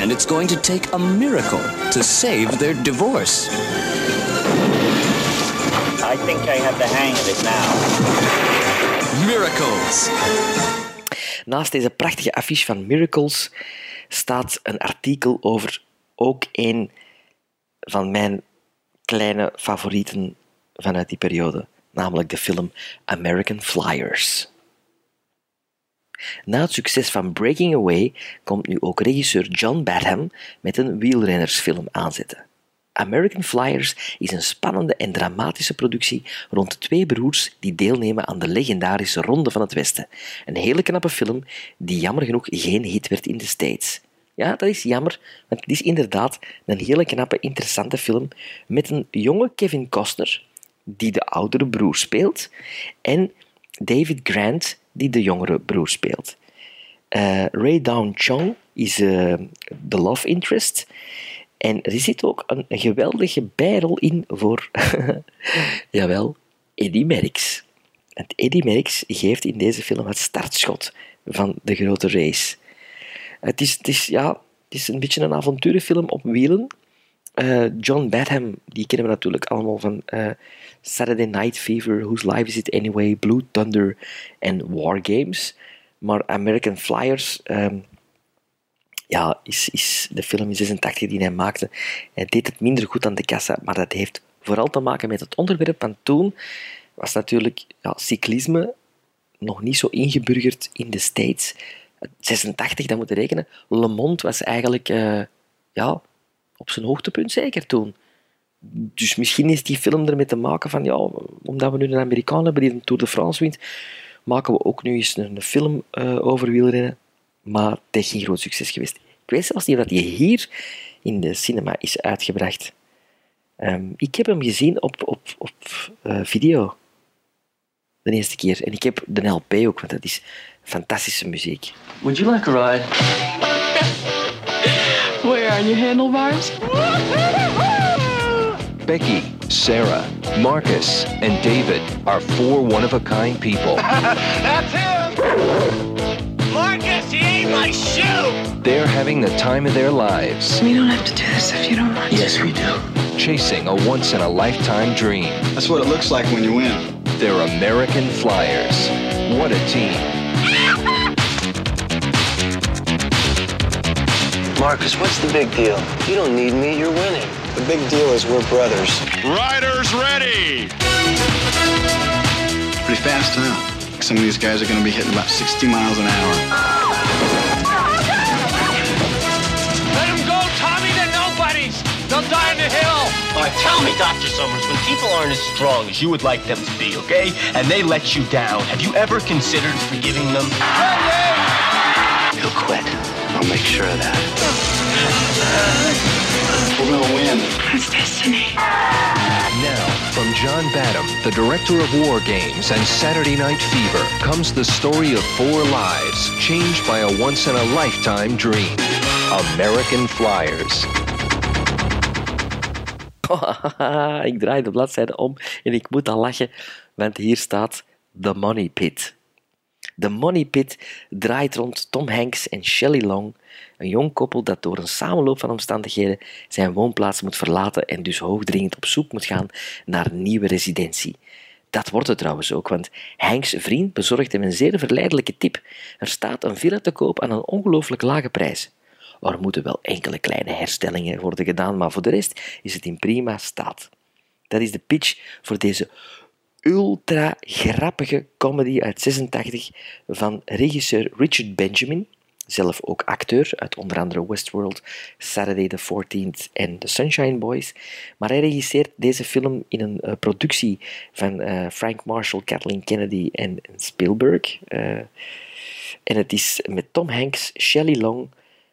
And it's going to take a miracle to save their divorce. I think I have the hang of it now. Miracles. Naast deze prachtige affiche van Miracles staat een artikel over ook een van mijn kleine favorieten vanuit die periode namelijk de film American Flyers. Na het succes van Breaking Away komt nu ook regisseur John Badham met een wielrennersfilm aanzetten. American Flyers is een spannende en dramatische productie rond twee broers die deelnemen aan de legendarische Ronde van het Westen. Een hele knappe film die jammer genoeg geen hit werd in de States. Ja, dat is jammer, want het is inderdaad een hele knappe, interessante film met een jonge Kevin Costner, die de oudere broer speelt, en David Grant, die de jongere broer speelt. Uh, Ray Down Chong is uh, de love interest. En er zit ook een, geweldige bijrol in voor, jawel, Eddie Merckx. En Eddie Merckx geeft in deze film het startschot van de grote race. Het is, het is, ja, het is een beetje een avonturenfilm op wielen. Uh, John Badham, die kennen we natuurlijk allemaal van Saturday Night Fever, Whose Life Is It Anyway, Blue Thunder en War Games. Maar American Flyers, um, ja, is, is de film in 86 die hij maakte. Hij deed het minder goed aan de kassa, maar dat heeft vooral te maken met het onderwerp. Want toen was natuurlijk ja, cyclisme nog niet zo ingeburgerd in de States. 86, dat moet je rekenen. Le Monde was eigenlijk uh, ja, op zijn hoogtepunt zeker toen. Dus misschien is die film ermee te maken van, ja, omdat we nu een Amerikaan hebben die de Tour de France wint, maken we ook nu eens een, een film eh, over wielrennen. Maar het is geen groot succes geweest. Ik weet zelfs niet of die hier in de cinema is uitgebracht. Ehm, ik heb hem gezien op, op, op eh, video. De eerste keer. En ik heb de LP ook, want dat is fantastische muziek. Would you like a ride? Where are your handlebars? Becky, Sarah, Marcus, and David are four one of a kind people. That's him! Marcus, he ate my shoe! They're having the time of their lives, We don't have to do this if you don't want to. Yes, we do. chasing a once in a lifetime dream. That's what it looks like when you win. They're American Flyers. What a team. Marcus, what's the big deal? You don't need me, you're winning. The big deal is we're brothers. Riders ready! It's pretty fast, huh? Some of these guys are going to be hitting about 60 miles an hour. Let him go, Tommy, they're nobodies! They'll die in the hill! All right, tell me, Dr. Summers, when people aren't as strong as you would like them to be, okay, and they let you down, have you ever considered forgiving them? He'll quit. I'll make sure of that. We're going to win. It's destiny. Now, from John Badham, the director of War Games and Saturday Night Fever, comes the story of four lives changed by a once in a lifetime dream. American Flyers. ik draai de bladzijde om en ik moet al lachen, want hier staat The Money Pit. The Money Pit draait rond Tom Hanks en Shelley Long, een jong koppel dat door een samenloop van omstandigheden zijn woonplaats moet verlaten en dus hoogdringend op zoek moet gaan naar een nieuwe residentie. Dat wordt het trouwens ook, want Hanks' vriend bezorgt hem een zeer verleidelijke tip. Er staat een villa te koop aan een ongelooflijk lage prijs. Er moeten wel enkele kleine herstellingen worden gedaan, maar voor de rest is het in prima staat. Dat is de pitch voor deze ultra grappige comedy uit 86 van regisseur Richard Benjamin, zelf ook acteur uit onder andere Westworld, Saturday the 14th en The Sunshine Boys. Maar hij regisseert deze film in een eh, productie van eh, Frank Marshall, Kathleen Kennedy en, Spielberg. Eh, en het is met Tom Hanks, Shelley Long,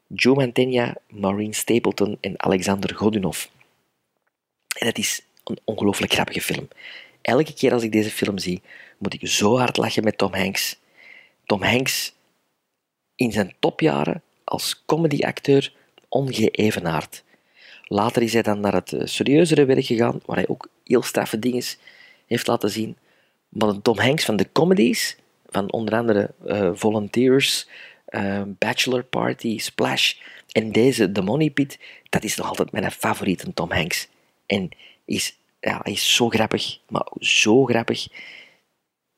Joe Mantegna, Maureen Stapleton en Alexander Godunov. En het is een ongelooflijk grappige film. Elke keer als ik deze film zie, moet ik zo hard lachen met Tom Hanks. Tom Hanks in zijn topjaren als comedyacteur ongeëvenaard. Later is hij dan naar het eh, serieuzere werk gegaan, waar hij ook heel straffe dingen heeft laten zien. Maar de Tom Hanks van de comedies, van onder andere eh, Volunteers, eh, Bachelor Party, Splash en deze The Money Pit, dat is nog altijd mijn favoriete Tom Hanks. En is, ja, hij is zo grappig, maar zo grappig.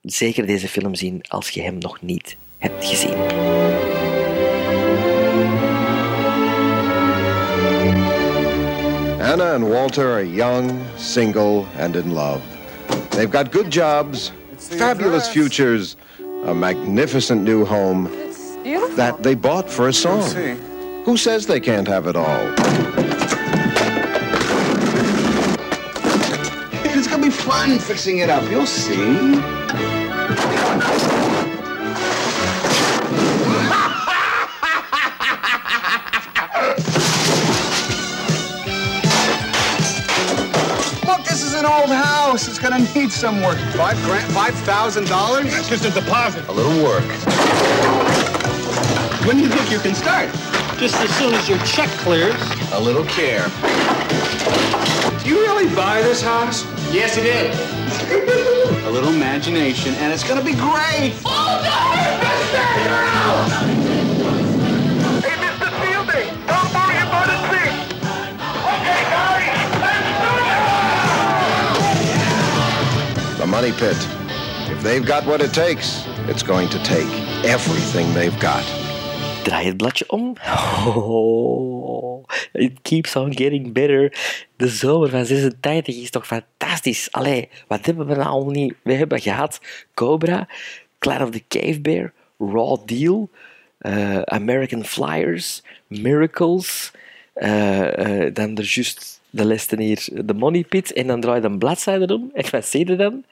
Zeker deze film zien als je hem nog niet hebt gezien. Anna and Walter are young, single, and in love. They've got good jobs, fabulous futures, a magnificent new home that they bought for a song. Who says they can't have it all? Fun fixing it up. You'll see. Look, this is an old house. It's going to need some work. Five grand, five thousand dollars? That's just a deposit. A little work. When do you think you can start? Just as soon as your check clears. A little care. Do you really buy this house? Yes, it is. a little imagination, and it's going to be great. The Money Pit. If they've got what it takes, it's going to take everything they've got. Draai het bladje om. Oh, it keeps on getting better. De zomer van 86 is toch fantastisch. Allee, wat hebben we nou al niet? We hebben gehad Cobra, Clan of the Cave Bear, Raw Deal, eh, American Flyers, Miracles, eh, dan er juist de lessen hier, de money pit, en dan draai je een bladzijde om. En wat zie je dan?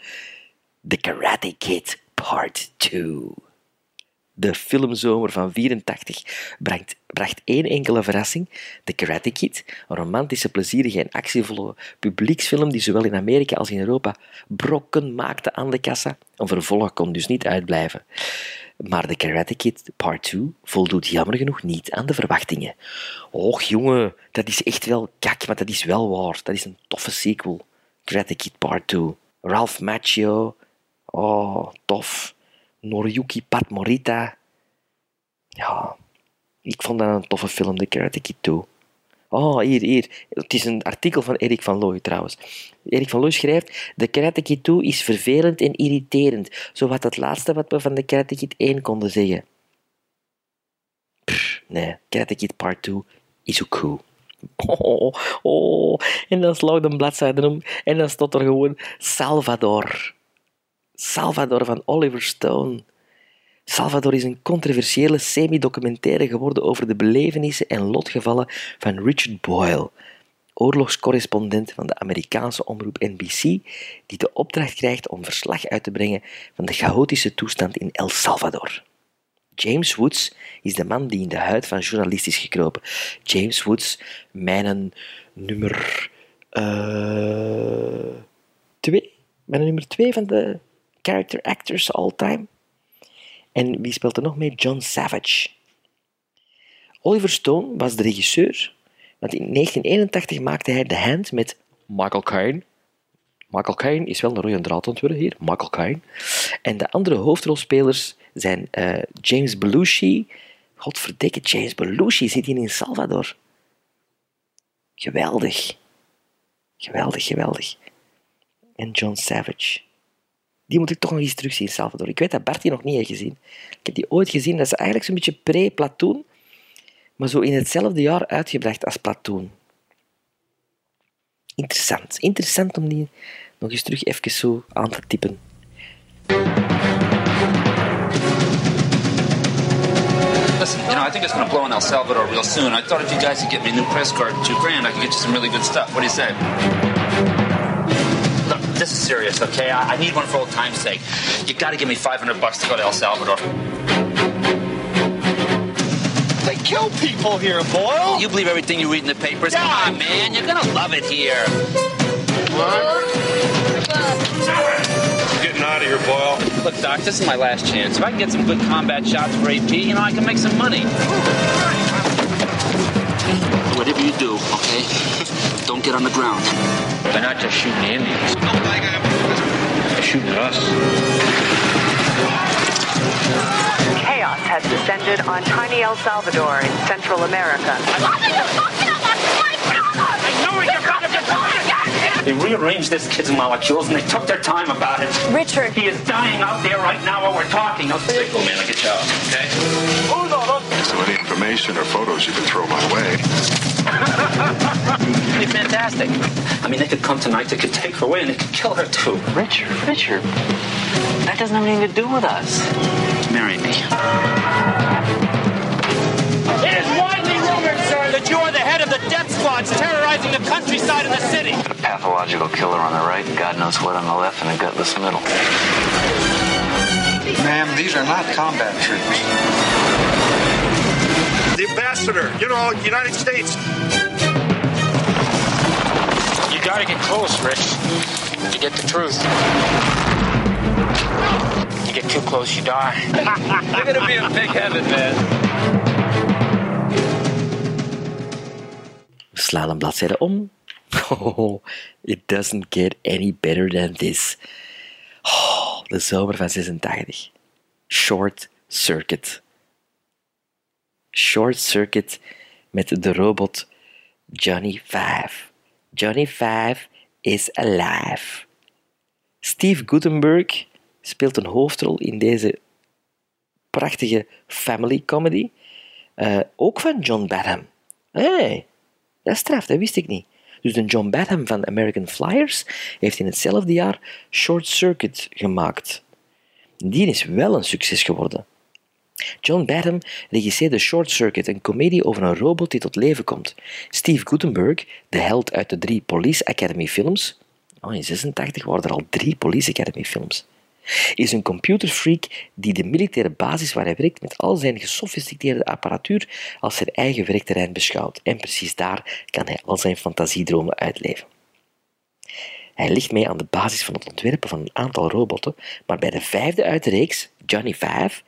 The Karate Kid Part 2. De filmzomer van 84 bracht, één enkele verrassing. The Karate Kid, een romantische, plezierige en actievolle publieksfilm die zowel in Amerika als in Europa brokken maakte aan de kassa. Een vervolg kon dus niet uitblijven. Maar The Karate Kid Part 2 voldoet jammer genoeg niet aan de verwachtingen. Och jongen, dat is echt wel kak, maar dat is wel waar. Dat is een toffe sequel. Karate Kid Part 2. Ralph Macchio. Oh, tof. Noriyuki Pat Morita. Ja, ik vond dat een toffe film, The Karate Kid 2. Oh, hier, hier. Het is een artikel van Erik van Looy trouwens. Erik van Looy schrijft: De Karate Kid 2 is vervelend en irriterend. Zo wat het laatste wat we van de Karate Kid 1 konden zeggen. Pff, nee, Karate Kid Part 2 is ook cool. Oh, oh, en dan slaat een bladzijde om en dan staat er gewoon Salvador. Salvador van Oliver Stone. Salvador is een controversiële semi-documentaire geworden over de belevenissen en lotgevallen van Richard Boyle, oorlogscorrespondent van de Amerikaanse omroep NBC, die de opdracht krijgt om verslag uit te brengen van de chaotische toestand in El Salvador. James Woods is de man die in de huid van journalist is gekropen. James Woods, mijn nummer uh, twee, mijn nummer twee van de character actors all time. En wie speelt er nog mee? John Savage. Oliver Stone was de regisseur, want in 1981 maakte hij The Hand met Michael Caine. Michael Caine is wel een rode draad ontworpen hier, Michael Caine. En de andere hoofdrolspelers zijn uh, James Belushi. Godverdikke, James Belushi zit hier in Salvador. Geweldig. Geweldig, geweldig. En John Savage. Die moet ik toch nog eens terugzien, Salvador. Ik weet dat Bart die nog niet heeft gezien. Ik heb die ooit gezien. Dat is eigenlijk zo'n beetje pre-Platoon, maar zo in hetzelfde jaar uitgebracht als Platoon. Interessant. Interessant om die nog eens terug even zo aan te typen. Listen, you know, I think it's going to blow in El Salvador real soon. I thought if you guys could get me a new press card, two grand, I could get you some really good stuff. What do you say? Look, this is serious, okay? I, I need one for old time's sake. You got to give me 500 bucks to go to El Salvador. They kill people here, Boyle. You believe everything you read in the papers? Come on, man. You're going to love it here. What? Getting out of here, Boyle. Look, Doc, this is my last chance. If I can get some good combat shots for AP, you know, I can make some money. Whatever you do, okay? Don't get on the ground. They're not just shooting the Indians. They're shooting at us. Chaos has descended on tiny El Salvador in Central America. I knew it. You gotta talk to you! They rearranged this kid's molecules and they took their time about it. Richard. He is dying out there right now while we're talking. Now, stay cool, man. I'll get you out, okay? So any information or photos you can throw my way. Pretty fantastic. I mean, they could come tonight, they could take her away, and they could kill her too. Richard, Richard, that doesn't have anything to do with us. Marry me. It is widely rumored, sir, that you are the head of the death squads terrorizing the countryside and the city. A pathological killer on the right, and God knows what on the left, and a gutless middle. Ma'am, these are not combat troops. The ambassador, you know, United States. You gotta get close, Rich, to get the truth. You get too close, you die. You're gonna be in big heaven, man. We slaan een bladzijde om. Oh, it doesn't get any better than this. Oh, de zomer van 86. Short Circuit. Short Circuit met de robot Johnny Five. Johnny Five is alive. Steve Gutenberg speelt een hoofdrol in deze prachtige family comedy. Eh, ook van John Badham. Hey, dat is straf, dat wist ik niet. Dus de John Badham van American Flyers heeft in hetzelfde jaar Short Circuit gemaakt. Die is wel een succes geworden. John Badham regisseerde Short Circuit, een komedie over een robot die tot leven komt. Steve Guttenberg, de held uit de drie Police Academy films, oh, in 86 waren er al drie Police Academy films, is een computerfreak die de militaire basis waar hij werkt met al zijn gesofisticeerde apparatuur als zijn eigen werkterrein beschouwt. En precies daar kan hij al zijn fantasiedromen uitleven. Hij ligt mee aan de basis van het ontwerpen van een aantal robotten, maar bij de vijfde uit de reeks, Johnny Five,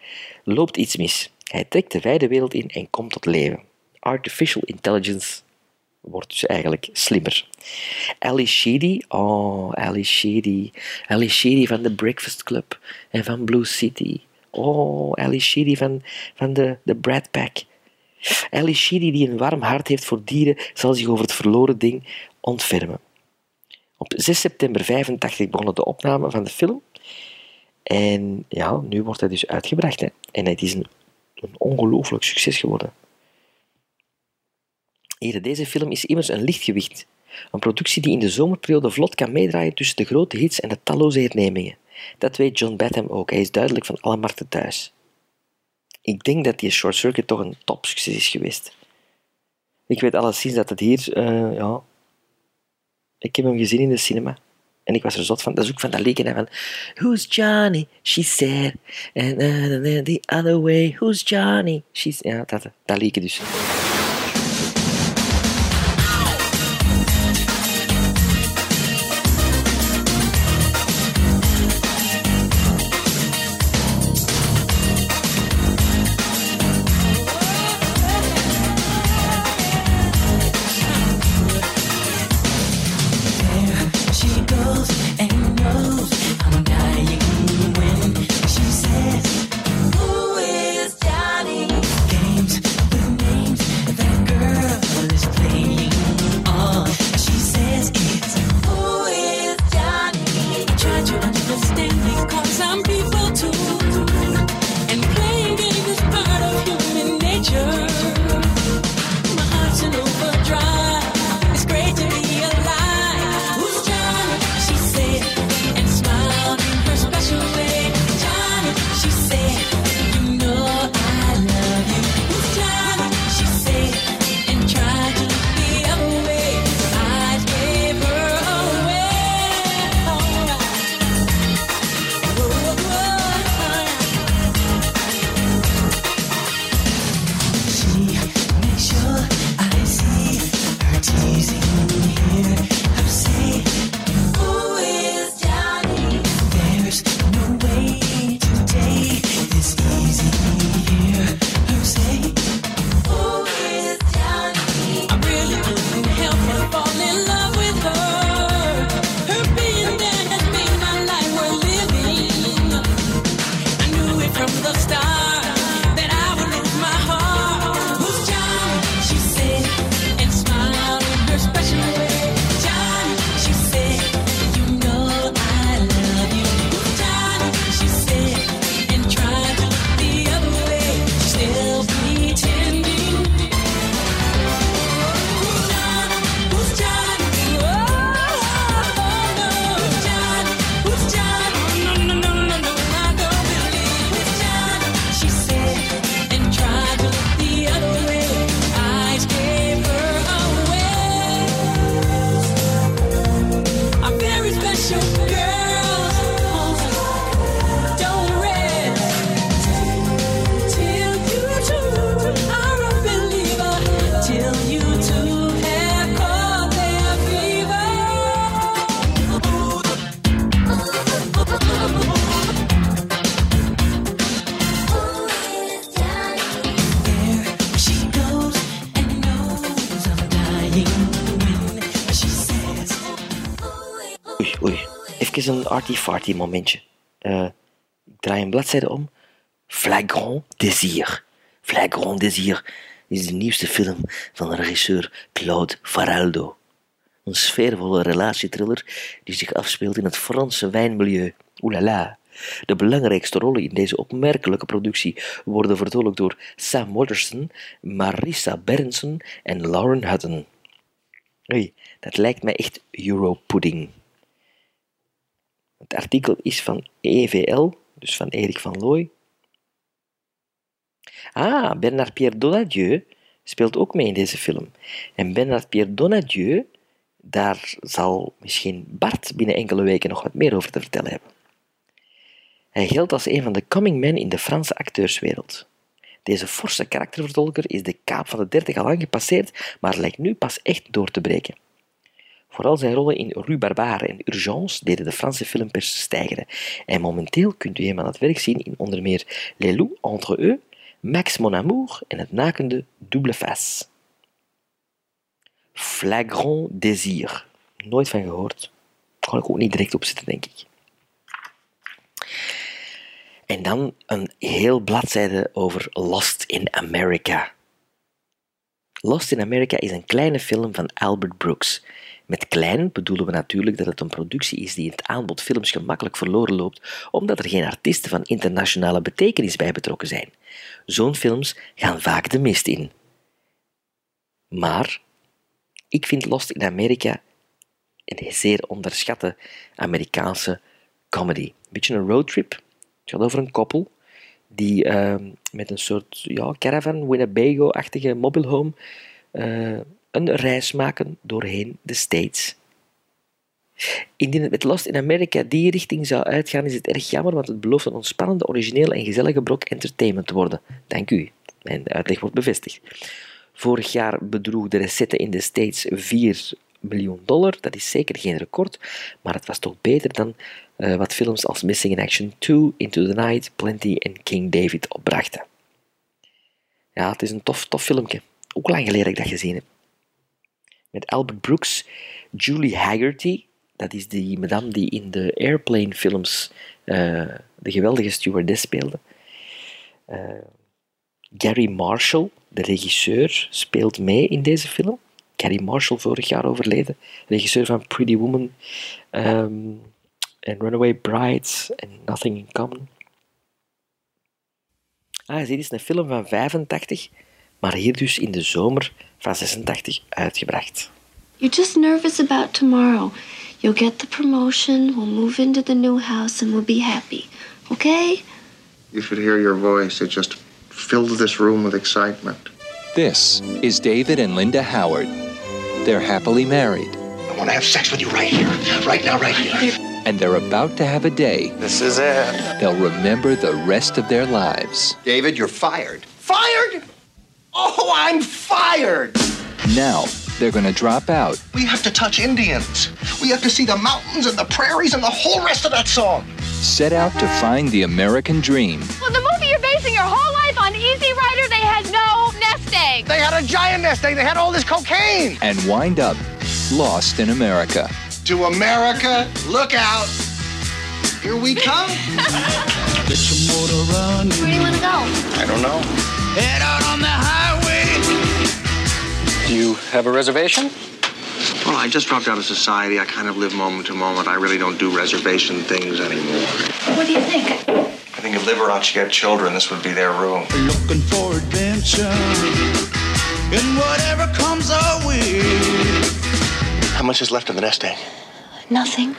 loopt iets mis. Hij trekt de wijde wereld in en komt tot leven. Artificial intelligence wordt dus eigenlijk slimmer. Ali Sheedy, oh, Ali Sheedy. Ali Sheedy van de Breakfast Club en van Blue City. Oh, Ali Sheedy van, van de, de Brad Pack. Ali Sheedy, die een warm hart heeft voor dieren, zal zich over het verloren ding ontfermen. Op 6 september 85 begonnen de opname van de film. En ja, nu wordt hij dus uitgebracht. Hè. En het is een, een ongelooflijk succes geworden. Deze film is immers een lichtgewicht. Een productie die in de zomerperiode vlot kan meedraaien tussen de grote hits en de talloze hernemingen. Dat weet John Badham ook. Hij is duidelijk van alle markten thuis. Ik denk dat die Short Circuit toch een topsucces is geweest. Ik weet alleszins dat het hier, uh, ja... Ik heb hem gezien in de cinema. En ik was er zot van. Dat is ook van dat liedje van... Who's Johnny? She said. And uh, the other way. Who's Johnny? She said. Ja, dat, dat liedje dus. Arty-farty momentje. Eh, ik draai een bladzijde om. Flagrant Désir. Flagrant Désir is de nieuwste film van regisseur Claude Faraldo. Een sfeervolle relatietriller die zich afspeelt in het Franse wijnmilieu. Oulala. De belangrijkste rollen in deze opmerkelijke productie worden vertolkt door Sam Waterston, Marissa Berenson en Lauren Hutton. Oei, dat lijkt mij echt Europudding. Het artikel is van EVL, dus van Erik van Looy. Ah, Bernard Pierre Donadieu speelt ook mee in deze film. En Bernard Pierre Donadieu, daar zal misschien Bart binnen enkele weken nog wat meer over te vertellen hebben. Hij geldt als een van de coming men in de Franse acteurswereld. Deze forse karaktervertolker is de kaap van de 30 al lang gepasseerd, maar lijkt nu pas echt door te breken. Vooral zijn rollen in Rue Barbare en Urgence deden de Franse filmpers stijgeren. En momenteel kunt u hem aan het werk zien in onder meer Les Loups entre eux, Max Mon Amour en het nakende Double Face. Flagrant Désir. Nooit van gehoord. Kan ik ook niet direct op zitten, denk ik. En dan een heel bladzijde over Lost in America. Lost in America is een kleine film van Albert Brooks. Met klein bedoelen we natuurlijk dat het een productie is die in het aanbod films gemakkelijk verloren loopt, omdat er geen artiesten van internationale betekenis bij betrokken zijn. Zo'n films gaan vaak de mist in. Maar ik vind Lost in America een zeer onderschatte Amerikaanse comedy. Een beetje een roadtrip. Het gaat over een koppel die uh, met een soort ja, caravan, Winnebago-achtige mobile home uh, een reis maken doorheen de States. Indien het met Lost in America die richting zou uitgaan, is het erg jammer, want het belooft een ontspannende, originele en gezellige brok entertainment te worden. Dank u. Mijn uitleg wordt bevestigd. Vorig jaar bedroeg de recette in de States 4 miljoen dollar. Dat is zeker geen record, maar het was toch beter dan uh, wat films als Missing in Action 2, Into the Night, Plenty en King David opbrachten. Ja, het is een tof, tof filmpje. Ook lang geleden dat ik dat gezien heb. Met Albert Brooks, Julie Haggerty, dat is die madame die in de Airplane films uh, de geweldige stewardess speelde. Uh, Gary Marshall, de regisseur, speelt mee in deze film. Gary Marshall, vorig jaar overleden, regisseur van Pretty Woman um, en Runaway Brides en Nothing in Common. Ah, dit is een film van 85, maar hier dus in de zomer van 86 uitgebracht. You're just nervous about tomorrow. You'll get the promotion, we'll move into the new house, and we'll be happy. Okay? You should hear your voice. It just filled this room with excitement. This is David and Linda Howard. They're happily married. I want to have sex with you right here, right now, right here. And they're about to have a day This is it. they'll remember the rest of their lives. David, you're fired. Fired? Oh, I'm fired. Now, they're going to drop out We have to touch Indians. We have to see the mountains and the prairies and the whole rest of that song. set out to find the American dream. Well, the movie you're basing your whole life on Easy Rider, they had no nest egg. They had a giant nest egg. They had all this cocaine. and wind up lost in America. To America, look out. Here we come. Where do you want to go? I don't know. Head out on the highway. Do you have a reservation? Well, I just dropped out of society. I kind of live moment to moment. I really don't do reservation things anymore. What do you think? I think if Liberace had children, this would be their room. Looking for adventure and whatever comes our way. How much is left in the nest egg? Nothing.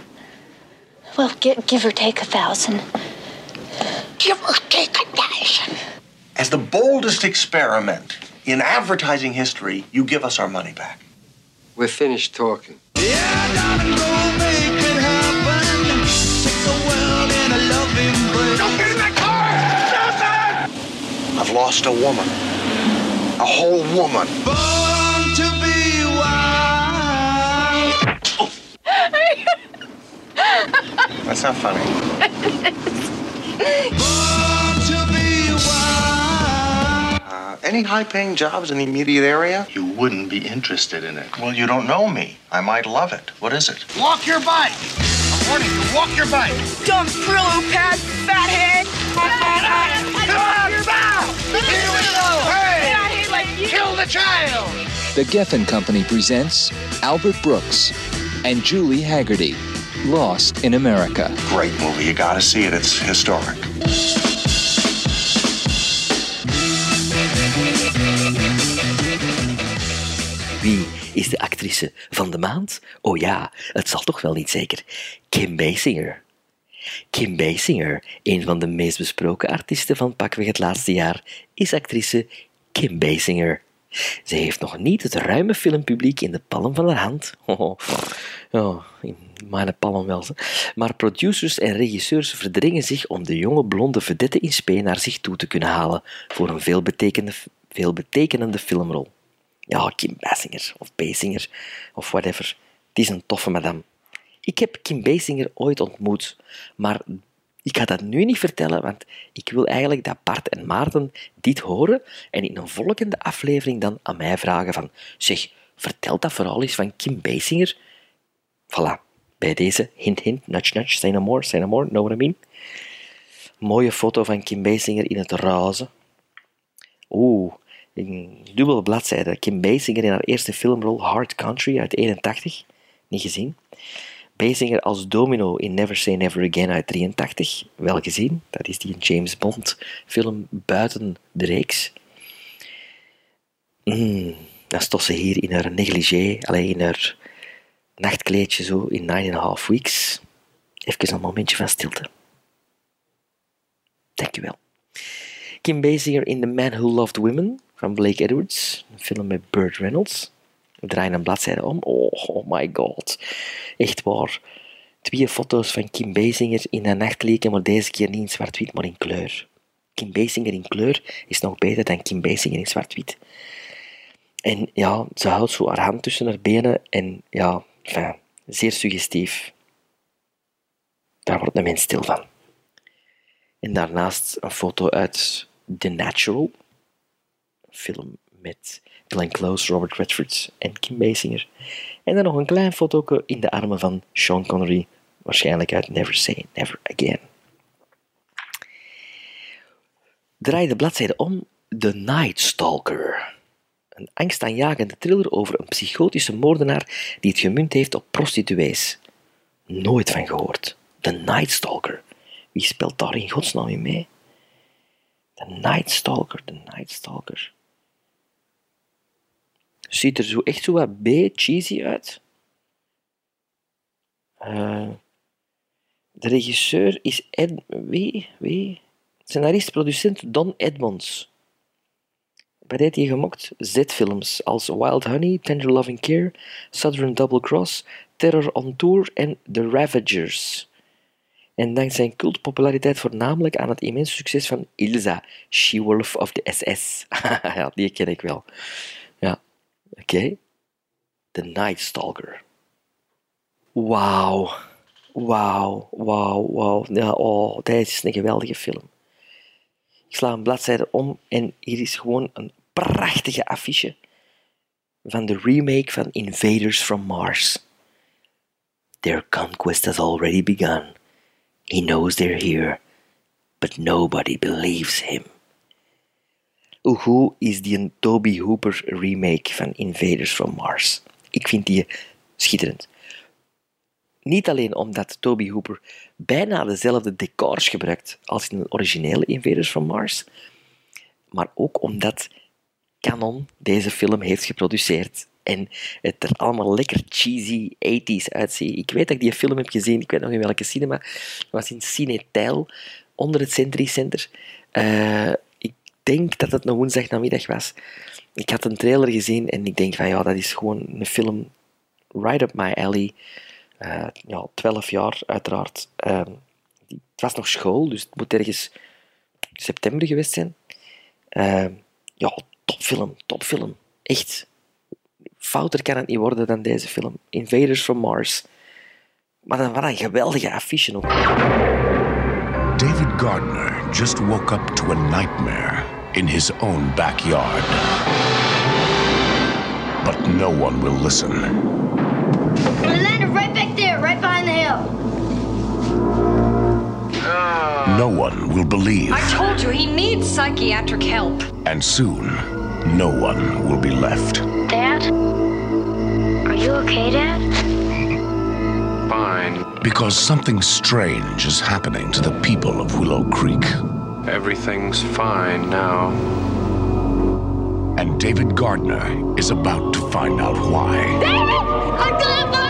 Well, gi- give or take a thousand. Give or take a thousand. As the boldest experiment in advertising history, you give us our money back. We're finished talking. Don't get in that car! I've lost a woman. A whole woman. Born to be wild. That's not funny. Uh, any high paying jobs in the immediate area? You wouldn't be interested in it. Well, you don't know me. I might love it. What is it? Walk your bike! I'm warning you, walk your bike! Dumb Brillo pad, fathead. Come on, your mouth! Here we go! Hey! I hate like. Kill the child! The Geffen Company presents Albert Brooks and Julie Haggerty, Lost in America. Great movie. You gotta see it. It's historic. Is de actrice van de maand? Oh ja, het zal toch wel niet zeker. Kim Basinger. Kim Basinger, een van de meest besproken artiesten van pakweg het laatste jaar, is actrice Kim Basinger. Ze heeft nog niet het ruime filmpubliek in de palm van haar hand. Oh, oh, in mijn wel. Maar producers en regisseurs verdringen zich om de jonge blonde vedette in spe naar zich toe te kunnen halen voor een veelbetekende, veelbetekenende filmrol. Ja, Kim Basinger of Basinger of whatever. Het is een toffe madame. Ik heb Kim Basinger ooit ontmoet, maar ik ga dat nu niet vertellen, want ik wil eigenlijk dat Bart en Maarten dit horen en in een volgende aflevering dan aan mij vragen van zeg, vertel dat verhaal eens van Kim Basinger. Voilà, bij deze hint hint, nudge nudge, say no more, say no more, know what I mean? Mooie foto van Kim Basinger in het roze. Oeh, een dubbele bladzijde. Kim Basinger in haar eerste filmrol Hard Country uit 81. Niet gezien. Basinger als Domino in Never Say Never Again uit 83. Wel gezien. Dat is die James Bond film buiten de reeks. Mm, dan stond ze hier in haar negligé, alleen in haar nachtkleedje zo in Nine and a Half Weeks. Even een momentje van stilte. Dankjewel. Kim Basinger in The Man Who Loved Women van Blake Edwards. Een film met Burt Reynolds. We draaien een bladzijde om. Oh, oh my god. Echt waar. Twee foto's van Kim Basinger in een nachtkleedje, maar deze keer niet in zwart-wit, maar in kleur. Kim Basinger in kleur is nog beter dan Kim Basinger in zwart-wit. En ja, ze houdt zo haar hand tussen haar benen en ja, zeer suggestief. Daar wordt een mens stil van. En daarnaast een foto uit The Natural, film met Glenn Close, Robert Redford en Kim Basinger. En dan nog een klein foto in de armen van Sean Connery, waarschijnlijk uit Never Say Never Again. Draai de bladzijde om, The Night Stalker. Een angstaanjagende thriller over een psychotische moordenaar die het gemunt heeft op prostituees. Nooit van gehoord. The Night Stalker. Wie speelt daar in godsnaam mee? The Night Stalker, The Night Stalker. Ziet er zo echt zo wat B-cheesy uit. Eh, de regisseur is Ed... Wie? Wie? Scenarist, producent Don Edmonds. Wat heeft hij gemokt? Z-films als Wild Honey, Tender Loving Care, Southern Double Cross, Terror on Tour en The Ravagers. En dankt zijn cultpopulariteit voornamelijk aan het immense succes van Ilsa, She-Wolf of the SS. ja, die ken ik wel. Oké. The Night Stalker. Wauw. Wauw, wauw, wauw. Ja, oh, dat is een geweldige film. Ik sla een bladzijde om en hier is gewoon een prachtige affiche van de remake van Invaders from Mars. Their conquest has already begun. He knows they're here, but nobody believes him. Hoe goed is die een Toby Hooper remake van Invaders from Mars? Ik vind die schitterend. Niet alleen omdat Toby Hooper bijna dezelfde decors gebruikt als in de originele Invaders from Mars, maar ook omdat Canon deze film heeft geproduceerd en het er allemaal lekker cheesy 80s uitziet. Ik weet dat ik die film heb gezien, ik weet nog in welke cinema. Dat was in Cinetel, onder het Century Center. Ik denk dat het een woensdagnamiddag was. Ik had een trailer gezien en ik denk van ja, dat is gewoon een film right up my alley. Eh, ja, 12 jaar uiteraard. Eh, het was nog school, dus het moet ergens september geweest zijn. Eh, ja, topfilm, topfilm. Echt. Fouter kan het niet worden dan deze film. Invaders from Mars. Maar dan wat een geweldige affiche ook. David Gardner just woke up to a nightmare in his own backyard. But no one will listen. We landed right back there, right behind the hill. No one will believe. I told you he needs psychiatric help. And soon, no one will be left. Dad? Are you okay, Dad? Fine. Because something strange is happening to the people of Willow Creek. Everything's fine now. And David Gardner is about to find out why. David! I'm gonna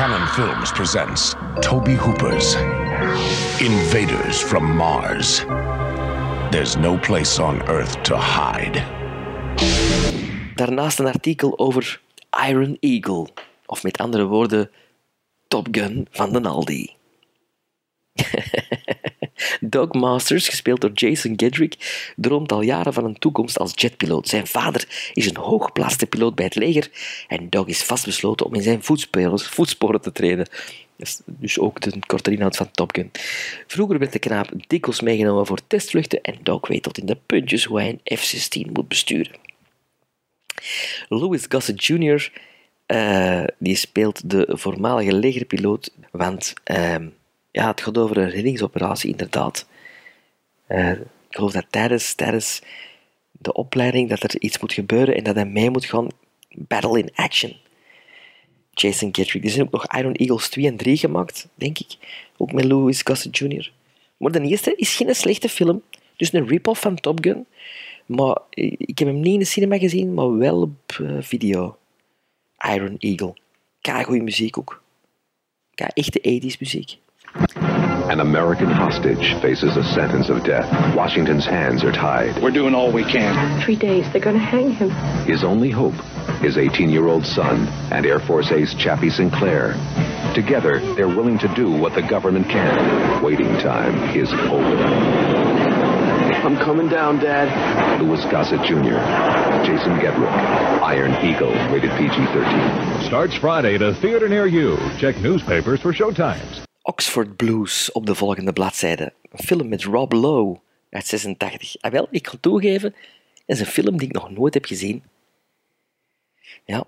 Canon Films presents Toby Hooper's Invaders from Mars. There's no place on Earth to hide. Daarnaast een artikel over Iron Eagle, of met andere woorden, Top Gun van de Aldi. Doug Masters, gespeeld door Jason Gedrick, droomt al jaren van een toekomst als jetpiloot. Zijn vader is een hooggeplaatste piloot bij het leger en Doug is vastbesloten om in zijn voetsporen, te treden. Is dus ook de korte inhoud van Top Gun. Vroeger werd de knaap dikwijls meegenomen voor testvluchten en Doug weet tot in de puntjes hoe hij een F-16 moet besturen. Louis Gossett Jr. eh, die speelt de voormalige legerpiloot, want ehm, ja, het gaat over een reddingsoperatie inderdaad. Eh, ik geloof dat tijdens, tijdens de opleiding dat er iets moet gebeuren en dat hij mee moet gaan battle in action. Jason Gedrick. Er zijn ook nog Iron Eagles 2 en 3 gemaakt, denk ik. Ook met Louis Gossett Jr. Maar de eerste is geen slechte film. Dus een rip-off van Top Gun. Maar eh, ik heb hem niet in de cinema gezien, maar wel op eh, video. Iron Eagle. Kei goede muziek ook. Kei echte 80s muziek. An American hostage faces a sentence of death. Washington's hands are tied. We're doing all we can. Three days, they're gonna hang him. His only hope, his 18 year old son and Air Force ace Chappie Sinclair. Together, they're willing to do what the government can. Waiting time is over. I'm coming down, Dad. Louis Gossett Jr., Jason Gedrick, Iron Eagle, rated PG 13. Starts Friday at a theater near you. Check newspapers for showtimes. Oxford Blues op de volgende bladzijde. Een film met Rob Lowe uit 86. Ah, wel, ik kan toegeven, dat is een film die ik nog nooit heb gezien. Ja,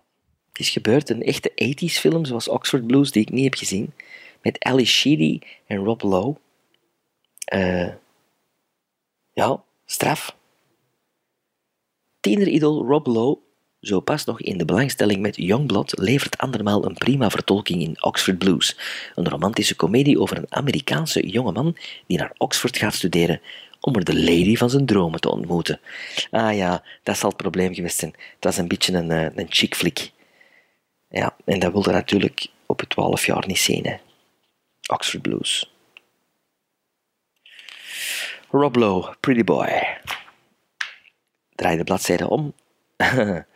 het is gebeurd. Een echte 80s film zoals Oxford Blues die ik niet heb gezien. Met Ali Sheedy en Rob Lowe. Eh, ja, straf. Tieneridool Rob Lowe, zo pas nog in de belangstelling met Youngblood, levert andermaal een prima vertolking in Oxford Blues, een romantische komedie over een Amerikaanse jongeman die naar Oxford gaat studeren om er de lady van zijn dromen te ontmoeten. Ah ja, dat zal het probleem geweest zijn. Het was een beetje een, eh, een chick flick. Ja, en dat wilde natuurlijk op het 12 jaar niet zien, hè. Oxford Blues. Rob Lowe, Pretty Boy. Draai de bladzijde om.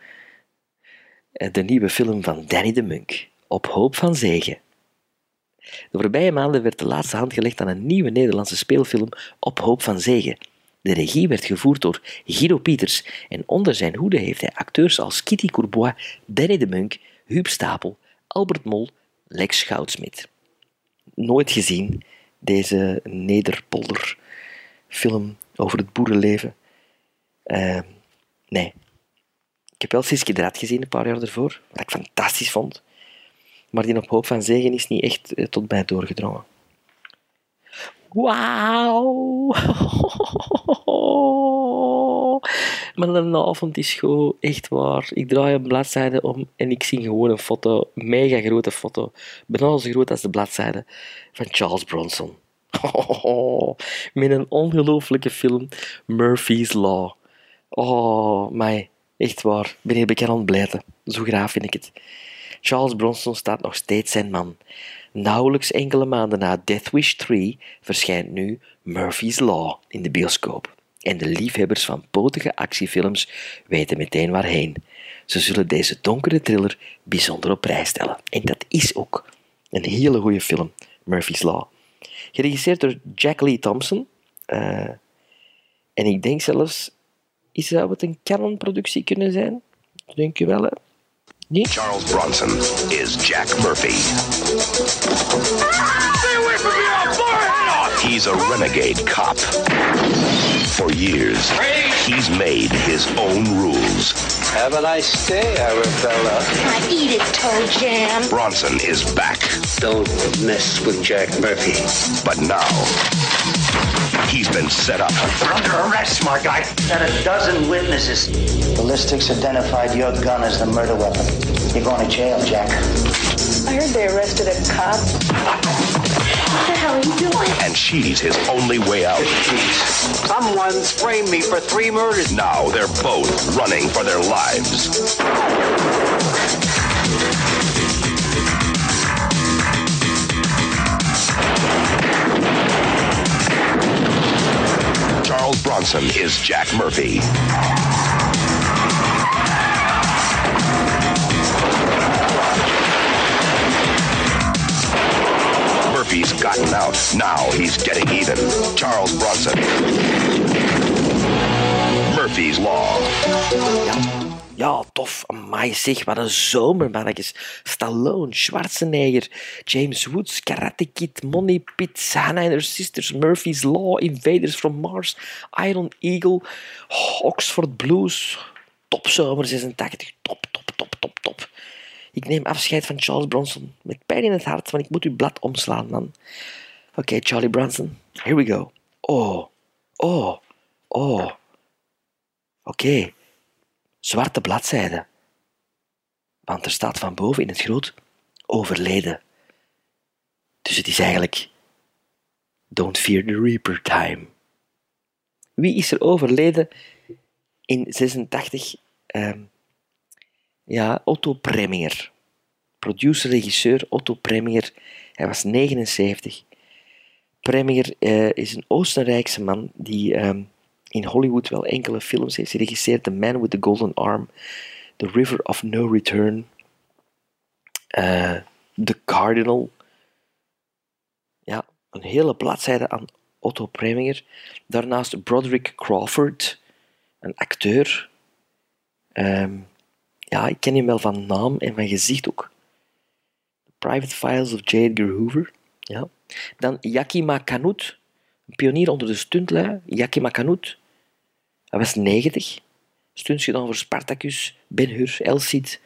De nieuwe film van Danny de Munk, Op Hoop van Zegen. De voorbije maanden werd de laatste hand gelegd aan een nieuwe Nederlandse speelfilm Op Hoop van Zegen. De regie werd gevoerd door Guido Pieters en onder zijn hoede heeft hij acteurs als Kitty Courbois, Danny de Munk, Huub Stapel, Albert Mol, Lex Goudsmit. Nooit gezien, deze Nederpolder film over het boerenleven. Eh, nee. Ik heb wel Siske Draad gezien een paar jaar ervoor, wat ik fantastisch vond. Maar die op hoop van zegen is niet echt eh, tot mij doorgedrongen. Wauw! Maar de avond is gewoon echt waar. Ik draai een bladzijde om en ik zie gewoon een foto, een mega grote foto, bijna zo groot als de bladzijde van Charles Bronson. Met een ongelooflijke film, Murphy's Law. Oh, mij, echt waar. Aan het blijten. Zo graag vind ik het. Charles Bronson staat nog steeds zijn man. Nauwelijks enkele maanden na Death Wish 3 verschijnt nu Murphy's Law in de bioscoop. En de liefhebbers van potige actiefilms weten meteen waarheen. Ze zullen deze donkere thriller bijzonder op prijs stellen. En dat is ook een hele goede film, Murphy's Law. Geregisseerd door Jack Lee Thompson. Eh, en ik denk zelfs, zou het een Canon-productie kunnen zijn? Denk je wel, hè? Niet? Charles Bronson is Jack Murphy. Stay away from me! I'll blow your head off! He's a renegade cop. For years, he's made his own rules. Have a nice day, Arabella. I eat it, toe jam. Bronson is back. Don't mess with Jack Murphy. But now, he's been set up. You're under arrest, smart guy. Got a dozen witnesses. Ballistics identified your gun as the murder weapon. You're going to jail, Jack. I heard they arrested a cop. What the hell are you doing? And she's his only way out. Someone's framed me for three murders. Now they're both running for their lives. Bronson is Jack Murphy. Murphy's gotten out. Now he's getting even. Charles Bronson. Murphy's Law. Ja, tof. Amai, zeg, wat een zomer, mannetjes. Stallone, Schwarzenegger, James Woods, Karate Kid, Money Pit, Hannah and Sisters, Murphy's Law, Invaders from Mars, Iron Eagle, Oxford Blues. Top zomer 86. Top, top, top, top, top. Ik neem afscheid van Charles Bronson. Met pijn in het hart, want ik moet uw blad omslaan, man. Oké, Charlie Bronson. Here we go. Oh, oh, oh. Oké. Zwarte bladzijde. Want er staat van boven in het groot overleden. Dus het is eigenlijk Don't Fear the Reaper time. Wie is er overleden in 86? Ehm, ja, Otto Preminger. Producer, regisseur Otto Preminger. Hij was 79. Preminger eh, is een Oostenrijkse man die ehm, in Hollywood wel enkele films heeft geregisseerd. The Man with the Golden Arm, The River of No Return, eh, The Cardinal. Ja, een hele bladzijde aan Otto Preminger. Daarnaast Broderick Crawford, een acteur. Ehm, ja, ik ken hem wel van naam en van gezicht ook. The Private Files of J. Edgar Hoover. Ja. Dan Yakima Kanut, een pionier onder de stuntlui. Yakima Kanut. Hij was 90. Stunts gedaan voor Spartacus, Ben Hur, Elcid,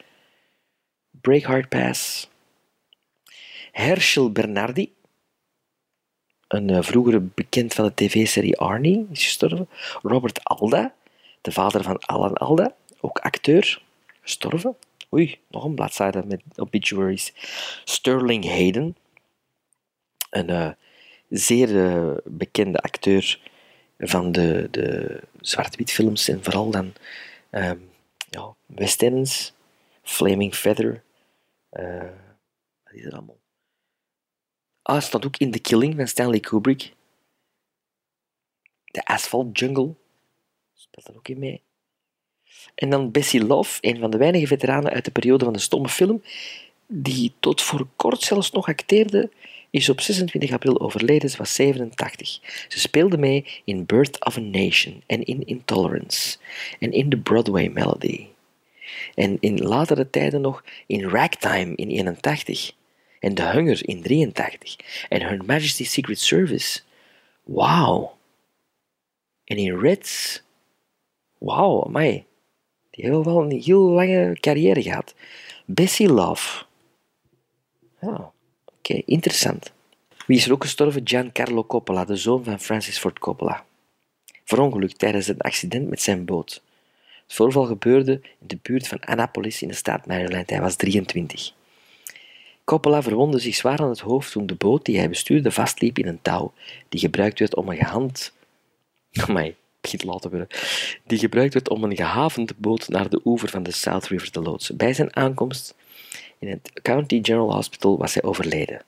Breakheart Pass. Herschel Bernardi, een eh, vroegere bekend van de tv-serie Arnie, is gestorven. Robert Alda, de vader van Alan Alda, ook acteur, gestorven. Oei, nog een bladzijde met obituaries. Sterling Hayden, een eh, zeer eh, bekende acteur van de, de zwart-wit films en vooral dan ehm, ja, westerns, Flaming Feather, eh, wat is er allemaal? Ah, het staat ook in The Killing van Stanley Kubrick. The Asphalt Jungle speelt er ook in mee. En dan Bessie Love, een van de weinige veteranen uit de periode van de stomme film, die tot voor kort zelfs nog acteerde, is op 26 april overleden. Ze was 87. Ze speelde mee in Birth of a Nation en in Intolerance en in The Broadway Melody. En in latere tijden nog in Ragtime in 81 en The Hunger in 83 en Her Majesty's Secret Service. Wauw. En in Reds. Wauw, amai. Die heeft wel een heel lange carrière gehad. Bessie Love. Ja, oké, interessant. Wie is er ook gestorven? Giancarlo Coppola, de zoon van Francis Ford Coppola. Verongelukt tijdens een accident met zijn boot. Het voorval gebeurde in de buurt van Annapolis in de staat Maryland. Hij was 23. Coppola verwondde zich zwaar aan het hoofd toen de boot die hij bestuurde vastliep in een touw die gebruikt werd om een gehand... Die gebruikt werd om een gehavende boot naar de oever van de South River te loodsen. Bij zijn aankomst in het County General Hospital was hij overleden.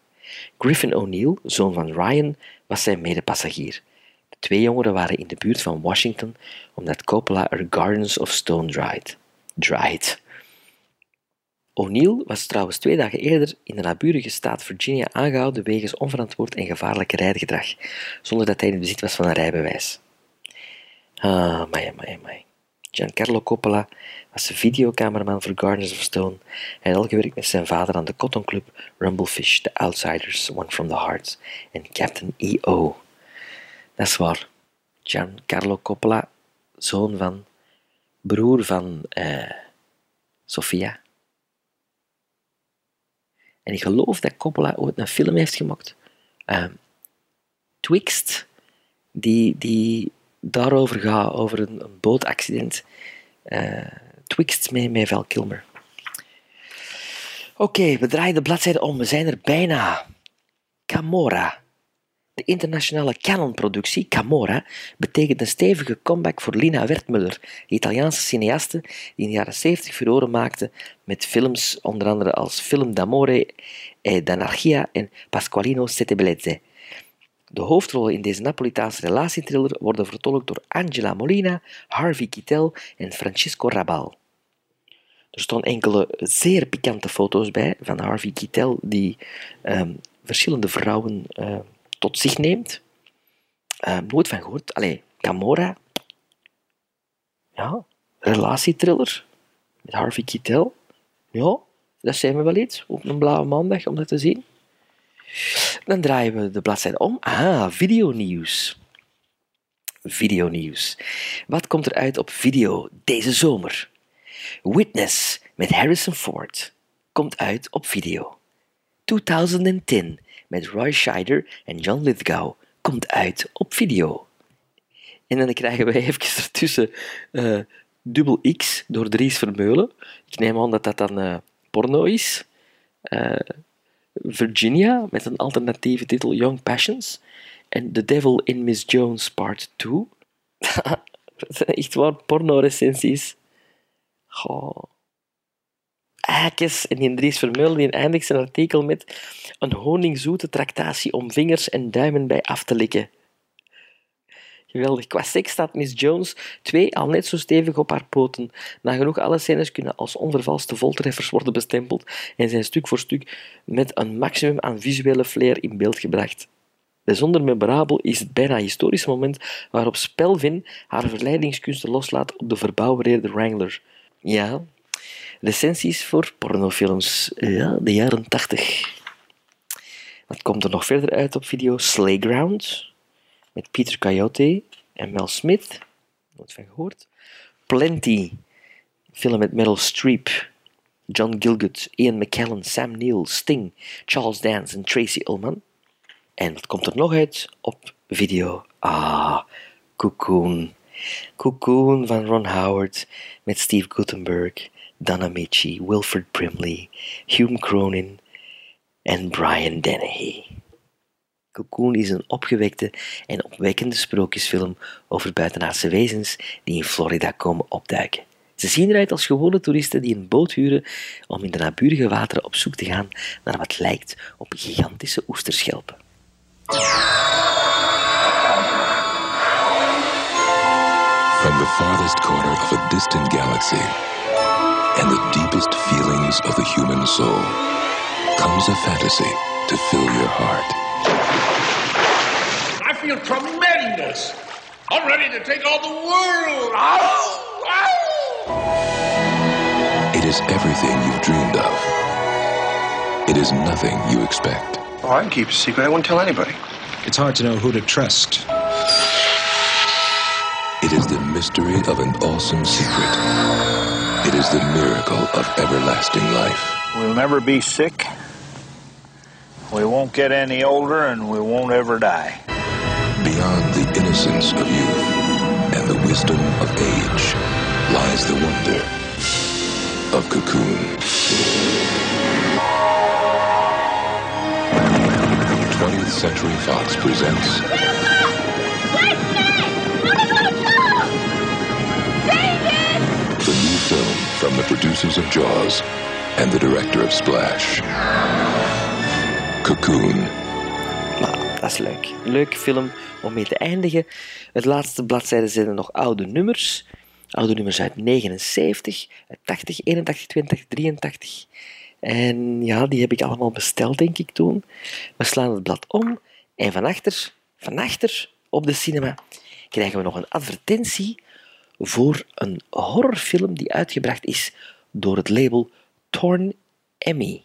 Griffin O'Neill, zoon van Ryan, was zijn medepassagier. De twee jongeren waren in de buurt van Washington omdat Coppola er Gardens of Stone dried. dried. O'Neill was trouwens twee dagen eerder in de naburige staat Virginia aangehouden wegens onverantwoord en gevaarlijk rijgedrag, zonder dat hij in bezit was van een rijbewijs. Ah, mai, mai, mai. Giancarlo Coppola was de videocameraman voor Gardens of Stone. Hij had al gewerkt met zijn vader aan de Cotton Club, Rumblefish, The Outsiders, One from the Heart en Captain E.O. Dat is waar. Giancarlo Coppola, zoon van, broer van eh, Sofia. En ik geloof dat Coppola ooit een film heeft gemaakt. ehm, Twixt, die, die daarover gaat, over een, bootaccident. Eh, Twixt met, met Val Kilmer. Oké, we draaien de bladzijde om. We zijn er bijna. Camorra. De internationale Canon-productie, Camorra, betekent een stevige comeback voor Lina Wertmuller, de Italiaanse cineaste die in de jaren 70 furoren maakte met films onder andere als Film d'amore e d'anarchia en Pasqualino Sette Bellezze. De hoofdrollen in deze Napolitaanse relatiethriller worden vertolkt door Angela Molina, Harvey Keitel en Francisco Rabal. Er staan enkele zeer pikante foto's bij van Harvey Keitel, die ehm, verschillende vrouwen eh, tot zich neemt. Eh, nooit van gehoord. Allee, Camora. Ja, relatietriller met Harvey Keitel. Ja, dat zijn we wel iets op een blauwe maandag om dat te zien. Dan draaien we de bladzijde om. Ah, videonieuws. Videonieuws. Wat komt er uit op video deze zomer? Witness met Harrison Ford komt uit op video. 2010 met Roy Scheider en John Lithgow komt uit op video. En dan krijgen we even ertussen eh, dubbel X door Dries Vermeulen. Ik neem aan dat dat dan eh, porno is. Eh, Virginia met een alternatieve titel Young Passions. En The Devil in Miss Jones Part 2. dat zijn echt porno-recensies. Goh. Eikes en die Dries Vermeulen die eindigt zijn artikel met een honingzoete tractatie om vingers en duimen bij af te likken. Geweldig. Qua seks staat Miss Jones twee al net zo stevig op haar poten. Nagenoeg alle scènes kunnen als onvervalste voltreffers worden bestempeld en zijn stuk voor stuk met een maximum aan visuele flair in beeld gebracht. Bijzonder memorabel is het bijna historische moment waarop Spelvin haar verleidingskunsten loslaat op de verbouwereerde Wrangler. Ja, recensies voor pornofilms. Ja, de jaren 80. Wat komt er nog verder uit op video? Slayground met Peter Coyote en Mel Smith. Nooit van gehoord. Plenty. Film met Meryl Streep. John Gilgut, Ian McKellen, Sam Neill, Sting, Charles Dance en Tracy Ullman. En wat komt er nog uit op video? Ah, Cocoon. Cocoon van Ron Howard met Steve Guttenberg, Donna Michi, Wilfred Brimley, Hume Cronin en Brian Dennehy. Cocoon is een opgewekte en opwekkende sprookjesfilm over buitenaardse wezens die in Florida komen opduiken. Ze zien eruit als gewone toeristen die een boot huren om in de naburige wateren op zoek te gaan naar wat lijkt op gigantische oesterschelpen. From the farthest corner of a distant galaxy and the deepest feelings of the human soul comes a fantasy to fill your heart. I feel tremendous. I'm ready to take on the world. Ow! Ow! It is everything you've dreamed of. It is nothing you expect. Oh, I can keep a secret. I won't tell anybody. It's hard to know who to trust. It is the mystery of an awesome secret. It is the miracle of everlasting life. We'll never be sick. We won't get any older, and we won't ever die. Beyond the innocence of youth and the wisdom of age lies the wonder of Cocoon. 20th Century Fox presents the new film from the producers of Jaws and the director of Splash. Cocoon. Dat is leuk. Leuk film om mee te eindigen. Het laatste bladzijde zijn er nog oude nummers. Oude nummers uit 79, uit 80, 81, 20, 83. En ja, die heb ik allemaal besteld, denk ik, toen. We slaan het blad om en van achter, van achter op de cinema krijgen we nog een advertentie voor een horrorfilm die uitgebracht is door het label Torn Emmy.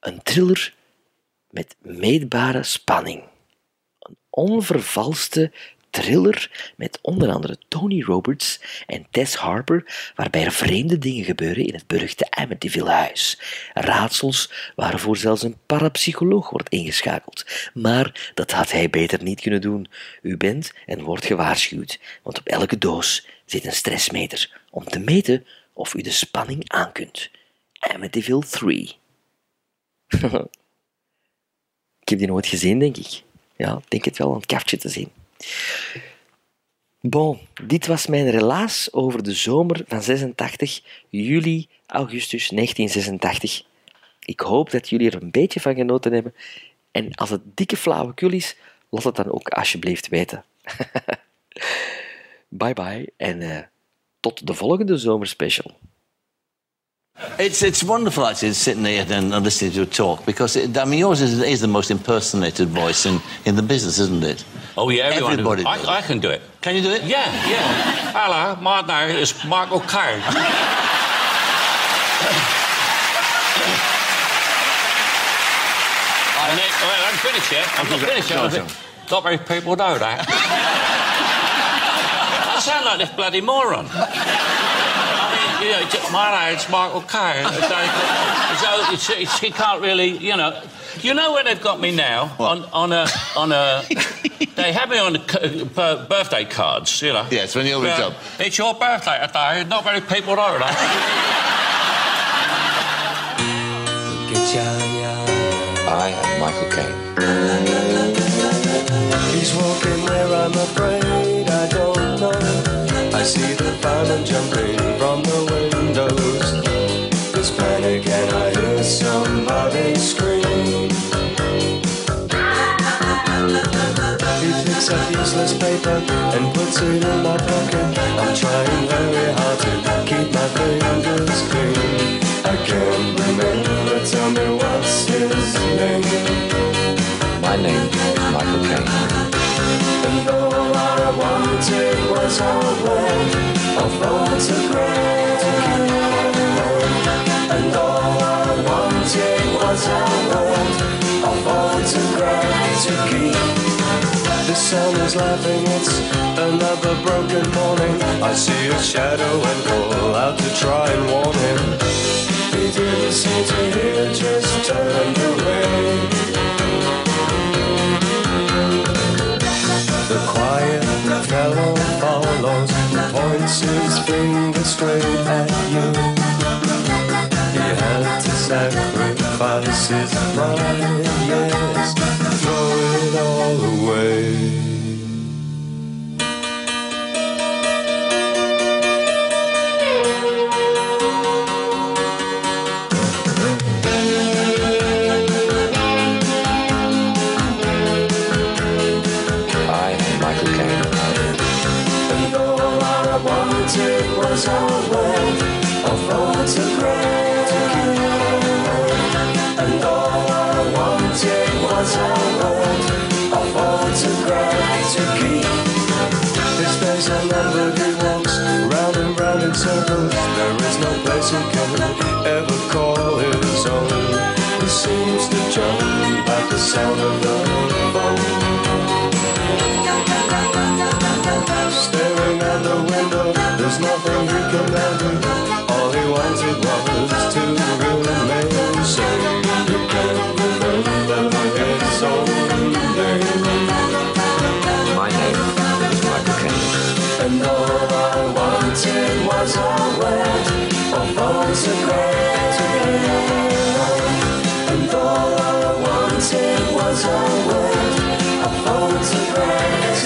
Een thriller met meetbare spanning. Een onvervalste thriller met onder andere Tony Roberts en Tess Harper, waarbij er vreemde dingen gebeuren in het beruchte Amityville huis. Raadsels waarvoor zelfs een parapsycholoog wordt ingeschakeld. Maar dat had hij beter niet kunnen doen. U bent en wordt gewaarschuwd, want op elke doos zit een stressmeter om te meten of u de spanning aankunt. Amityville 3. Ik heb die nooit gezien, denk ik. Ja, ik denk het wel, aan het kaftje te zien. Bon, dit was mijn relaas over de zomer van 86, juli, augustus 1986. Ik hoop dat jullie er een beetje van genoten hebben En als het dikke flauwekul is, laat het dan ook alsjeblieft weten. bye bye en eh, tot de volgende zomerspecial. It's it's wonderful actually sitting here and, and listening to you talk because it, I mean yours is, is the most impersonated voice in, in the business, isn't it? Oh yeah, everyone. Everybody I, does. I can do it. Can you do it? Yeah, yeah. Hello, my name is Michael Caine. and then, well, I'm finished yet. I'm not finished yet. Go on, Not very people know that. I sound like this bloody moron. I you know, my name's Michael Caine. So, so it's, it's, he can't really, you know. You know where they've got me now on on a on a. they have me on the c- b- birthday cards, you know. Yes, when you're with job. It's your birthday today. Not very people know that. I am Michael Caine. He's walking where I'm afraid I don't know. See the fireman jumping from the windows. There's panic and I hear somebody scream. He picks up useless paper and puts it in my pocket. I'm trying very hard to keep my fingers clean. I can't remember, tell me what's his name. My name wanted was a word, a photograph to keep And all I wanted was a word, a photograph to keep. The sun is laughing, it's another broken morning. I see a shadow and call out to try and warn him. He didn't seem to hear, just turned away. The quiet fellow follows, points his finger straight at you. He had to sacrifice his pride, yes, throw it all away. Is no place he can ever call his own. He seems to jump at the sound of the phone. Staring out the window, there's nothing he can do. All he wanted was to remain sane. He can't remember his own name. My name is Michael Caine. And all I wanted was was a word, a photograph